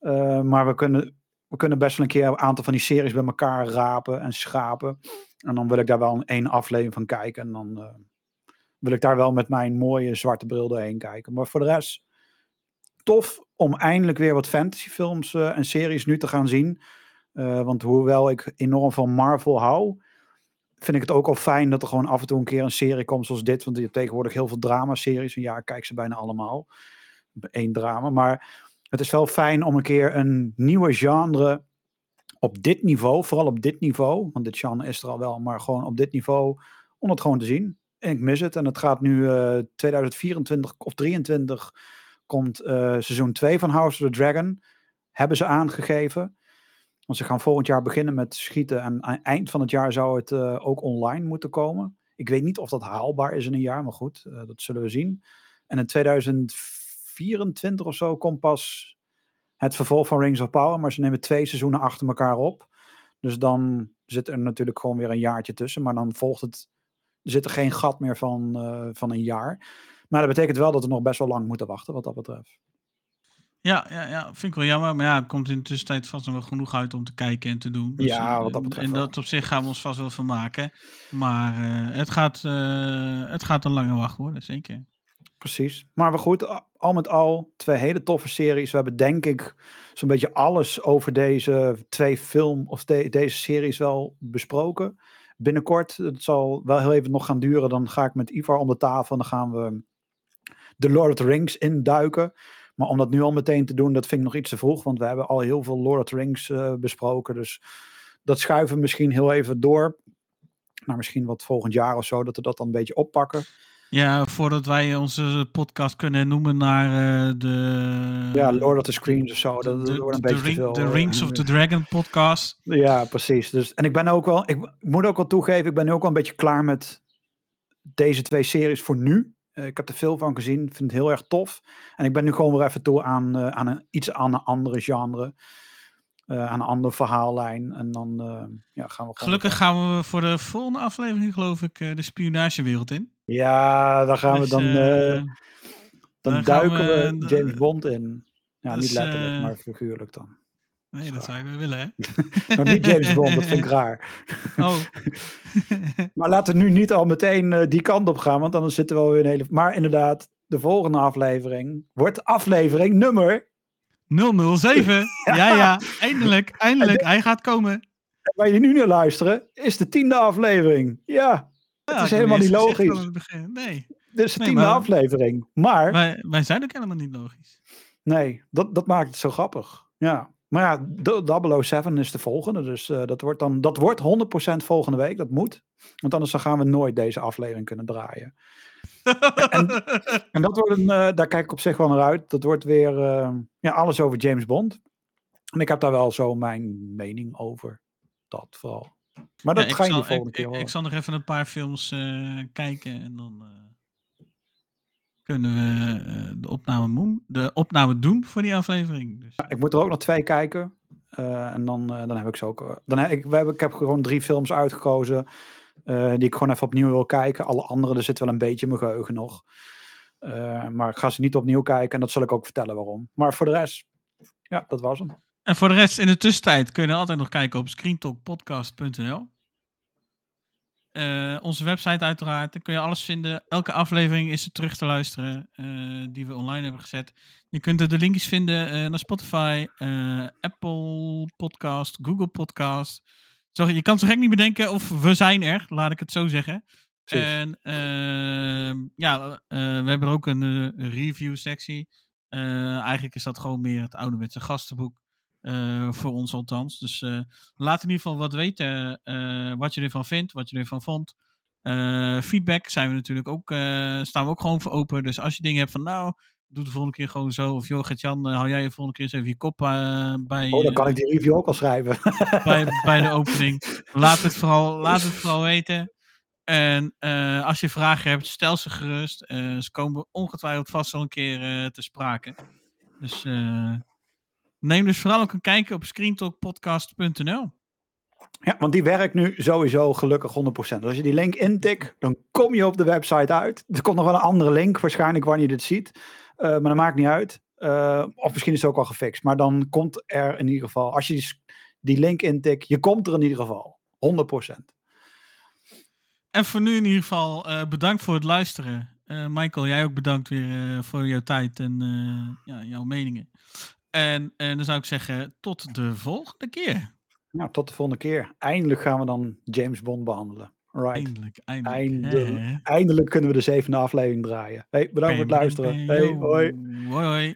Uh, maar we kunnen we kunnen best wel een keer een aantal van die series bij elkaar rapen en schapen. En dan wil ik daar wel een één aflevering van kijken. En dan uh, wil ik daar wel met mijn mooie zwarte bril doorheen kijken. Maar voor de rest, tof om eindelijk weer wat fantasyfilms uh, en series nu te gaan zien. Want hoewel ik enorm van Marvel hou, vind ik het ook al fijn dat er gewoon af en toe een keer een serie komt zoals dit. Want je hebt tegenwoordig heel veel drama-series. En ja, kijk ze bijna allemaal. Eén drama. Maar het is wel fijn om een keer een nieuwe genre op dit niveau, vooral op dit niveau, want dit genre is er al wel, maar gewoon op dit niveau, om het gewoon te zien. En ik mis het. En het gaat nu uh, 2024 of 2023 komt uh, seizoen 2 van House of the Dragon. Hebben ze aangegeven. Want ze gaan volgend jaar beginnen met schieten. En aan eind van het jaar zou het uh, ook online moeten komen. Ik weet niet of dat haalbaar is in een jaar, maar goed, dat zullen we zien. En in 2024 of zo komt pas het vervolg van Rings of Power. Maar ze nemen twee seizoenen achter elkaar op. Dus dan zit er natuurlijk gewoon weer een jaartje tussen. Maar dan volgt het. Er zit er geen gat meer van, uh, van een jaar. Maar dat betekent wel dat we nog best wel lang moeten wachten, wat dat betreft. Ja, ja, ja, vind ik wel jammer. Maar ja, het komt in de tussentijd vast nog wel genoeg uit om te kijken en te doen. Dus, ja, wat dat betreft. En dat op zich gaan we ons vast wel van maken. Maar uh, het, gaat, uh, het gaat een lange wacht worden, zeker. Precies. Maar we goed, al met al twee hele toffe series. We hebben denk ik zo'n beetje alles over deze twee film of de, deze series wel besproken. Binnenkort, het zal wel heel even nog gaan duren. Dan ga ik met Ivar om de tafel en dan gaan we de Lord of the Rings induiken. Maar om dat nu al meteen te doen, dat vind ik nog iets te vroeg. Want we hebben al heel veel Lord of the Rings uh, besproken. Dus dat schuiven we misschien heel even door. Naar misschien wat volgend jaar of zo, dat we dat dan een beetje oppakken. Ja, voordat wij onze podcast kunnen noemen naar uh, de... Ja, Lord of the Screens of zo. Dat, de, wordt een de, beetje ring, veel. De Rings of the Dragon podcast. Ja, precies. Dus, en ik ben ook wel... Ik, moet ook wel toegeven, ik ben nu ook wel een beetje klaar met deze twee series voor nu. Uh, ik heb er veel van gezien, vind het heel erg tof. En ik ben nu gewoon weer even toe aan, aan een, iets aan een andere genre. Uh, aan een andere verhaallijn. En dan ja, gaan we Gelukkig gaan we voor de volgende aflevering, geloof ik, de spionagewereld in. Ja, dan gaan Dus, we dan. eh, dan, dan duiken we, we- James Bond in. Ja, dus, niet letterlijk, eh, maar figuurlijk dan. Nee, dat zou je wel willen, hè? [LAUGHS] Maar niet James Bond, dat vind ik [LAUGHS] raar. Oh. [LAUGHS] Maar laten we nu niet al meteen eh, die kant op gaan, want dan zitten we alweer een hele. Maar inderdaad, de volgende aflevering wordt aflevering nummer. 007. [LAUGHS] Ja, ja. Eindelijk, eindelijk. Hij gaat komen. Waar je nu naar luisteren, is de tiende aflevering. Ja, Ja, is helemaal niet logisch. aan het begin. Nee, dit is de Nee, tiende maar- aflevering. Maar wij, wij zijn ook helemaal niet logisch. nee, dat, dat maakt het zo grappig. Ja. Maar ja, de- 007 is de volgende. Dus eh, dat wordt dan dat wordt 100% volgende week. Dat moet. Want anders dan gaan we nooit deze aflevering kunnen draaien. En dat wordt een, eh, daar kijk ik op zich wel naar uit. Dat wordt weer eh, ja, alles over James Bond. En ik heb daar wel zo mijn mening over. Dat vooral. Maar dat Ja, ga je zal- de volgende ik, keer ik, horen. ik zal nog even een paar films eh, kijken en dan kunnen we de, opname moe- de opname doen voor die aflevering. Dus. Ik moet er ook nog twee kijken. En dan, dan heb ik ze ook. Dan heb ik, we hebben, ik heb gewoon drie films uitgekozen. Eh, die ik gewoon even opnieuw wil kijken. Alle andere, er zit wel een beetje mijn geheugen nog. Eh, maar ik ga ze niet opnieuw kijken. En dat zal ik ook vertellen waarom. Maar voor de rest, ja, dat was hem. En voor de rest, in de tussentijd kun je altijd nog kijken op screentalkpodcast.nl. Eh, onze website uiteraard, daar kun je alles vinden. Elke aflevering is er terug te luisteren die we online hebben gezet. Je kunt er de linkjes vinden naar Spotify, Apple Podcast, Google Podcast. Zo, je kan zo gek niet bedenken of we zijn er, laat ik het zo zeggen. Precies. En ehm, ja, eh, we hebben ook een eh, review sectie. Eh, eigenlijk is dat gewoon meer het ouderwetse gastenboek. voor ons althans. Dus laat in ieder geval wat weten wat je ervan vindt, wat je ervan vond. Feedback zijn we natuurlijk ook, staan we ook gewoon voor open. Dus als je dingen hebt van nou, doe de volgende keer gewoon zo. Of joh, Gert-Jan, eh, hou jij de volgende keer eens even je kop eh, bij, Oh, dan kan eh, ik die review ook al schrijven. bij, bij de opening. [LAUGHS] Laat het vooral, laat het vooral weten. En als je vragen hebt, stel ze gerust. Ze komen ongetwijfeld vast wel een keer te sprake. Dus neem dus vooral ook een kijkje op screentalkpodcast.nl. Ja, want die werkt nu sowieso gelukkig 100%. Dus als je die link intikt, dan kom je op de website uit. Er komt nog wel een andere link, waarschijnlijk wanneer je dit ziet. Eh, maar dat maakt niet uit. Uh, of misschien is het ook al gefixt. Maar dan komt er in ieder geval, als je die link intikt, je komt er in ieder geval. 100%. En voor nu in ieder geval uh, bedankt voor het luisteren. Michael, jij ook bedankt weer voor jouw tijd en ja, jouw meningen. En, en dan zou ik zeggen, tot de volgende keer. Nou, tot de volgende keer. Eindelijk gaan we dan James Bond behandelen. Right. Eindelijk, eindelijk. Eindelijk, eindelijk kunnen we de zevende aflevering draaien. Hey, bedankt voor het luisteren. Hey, hoi. Hoi, hoi.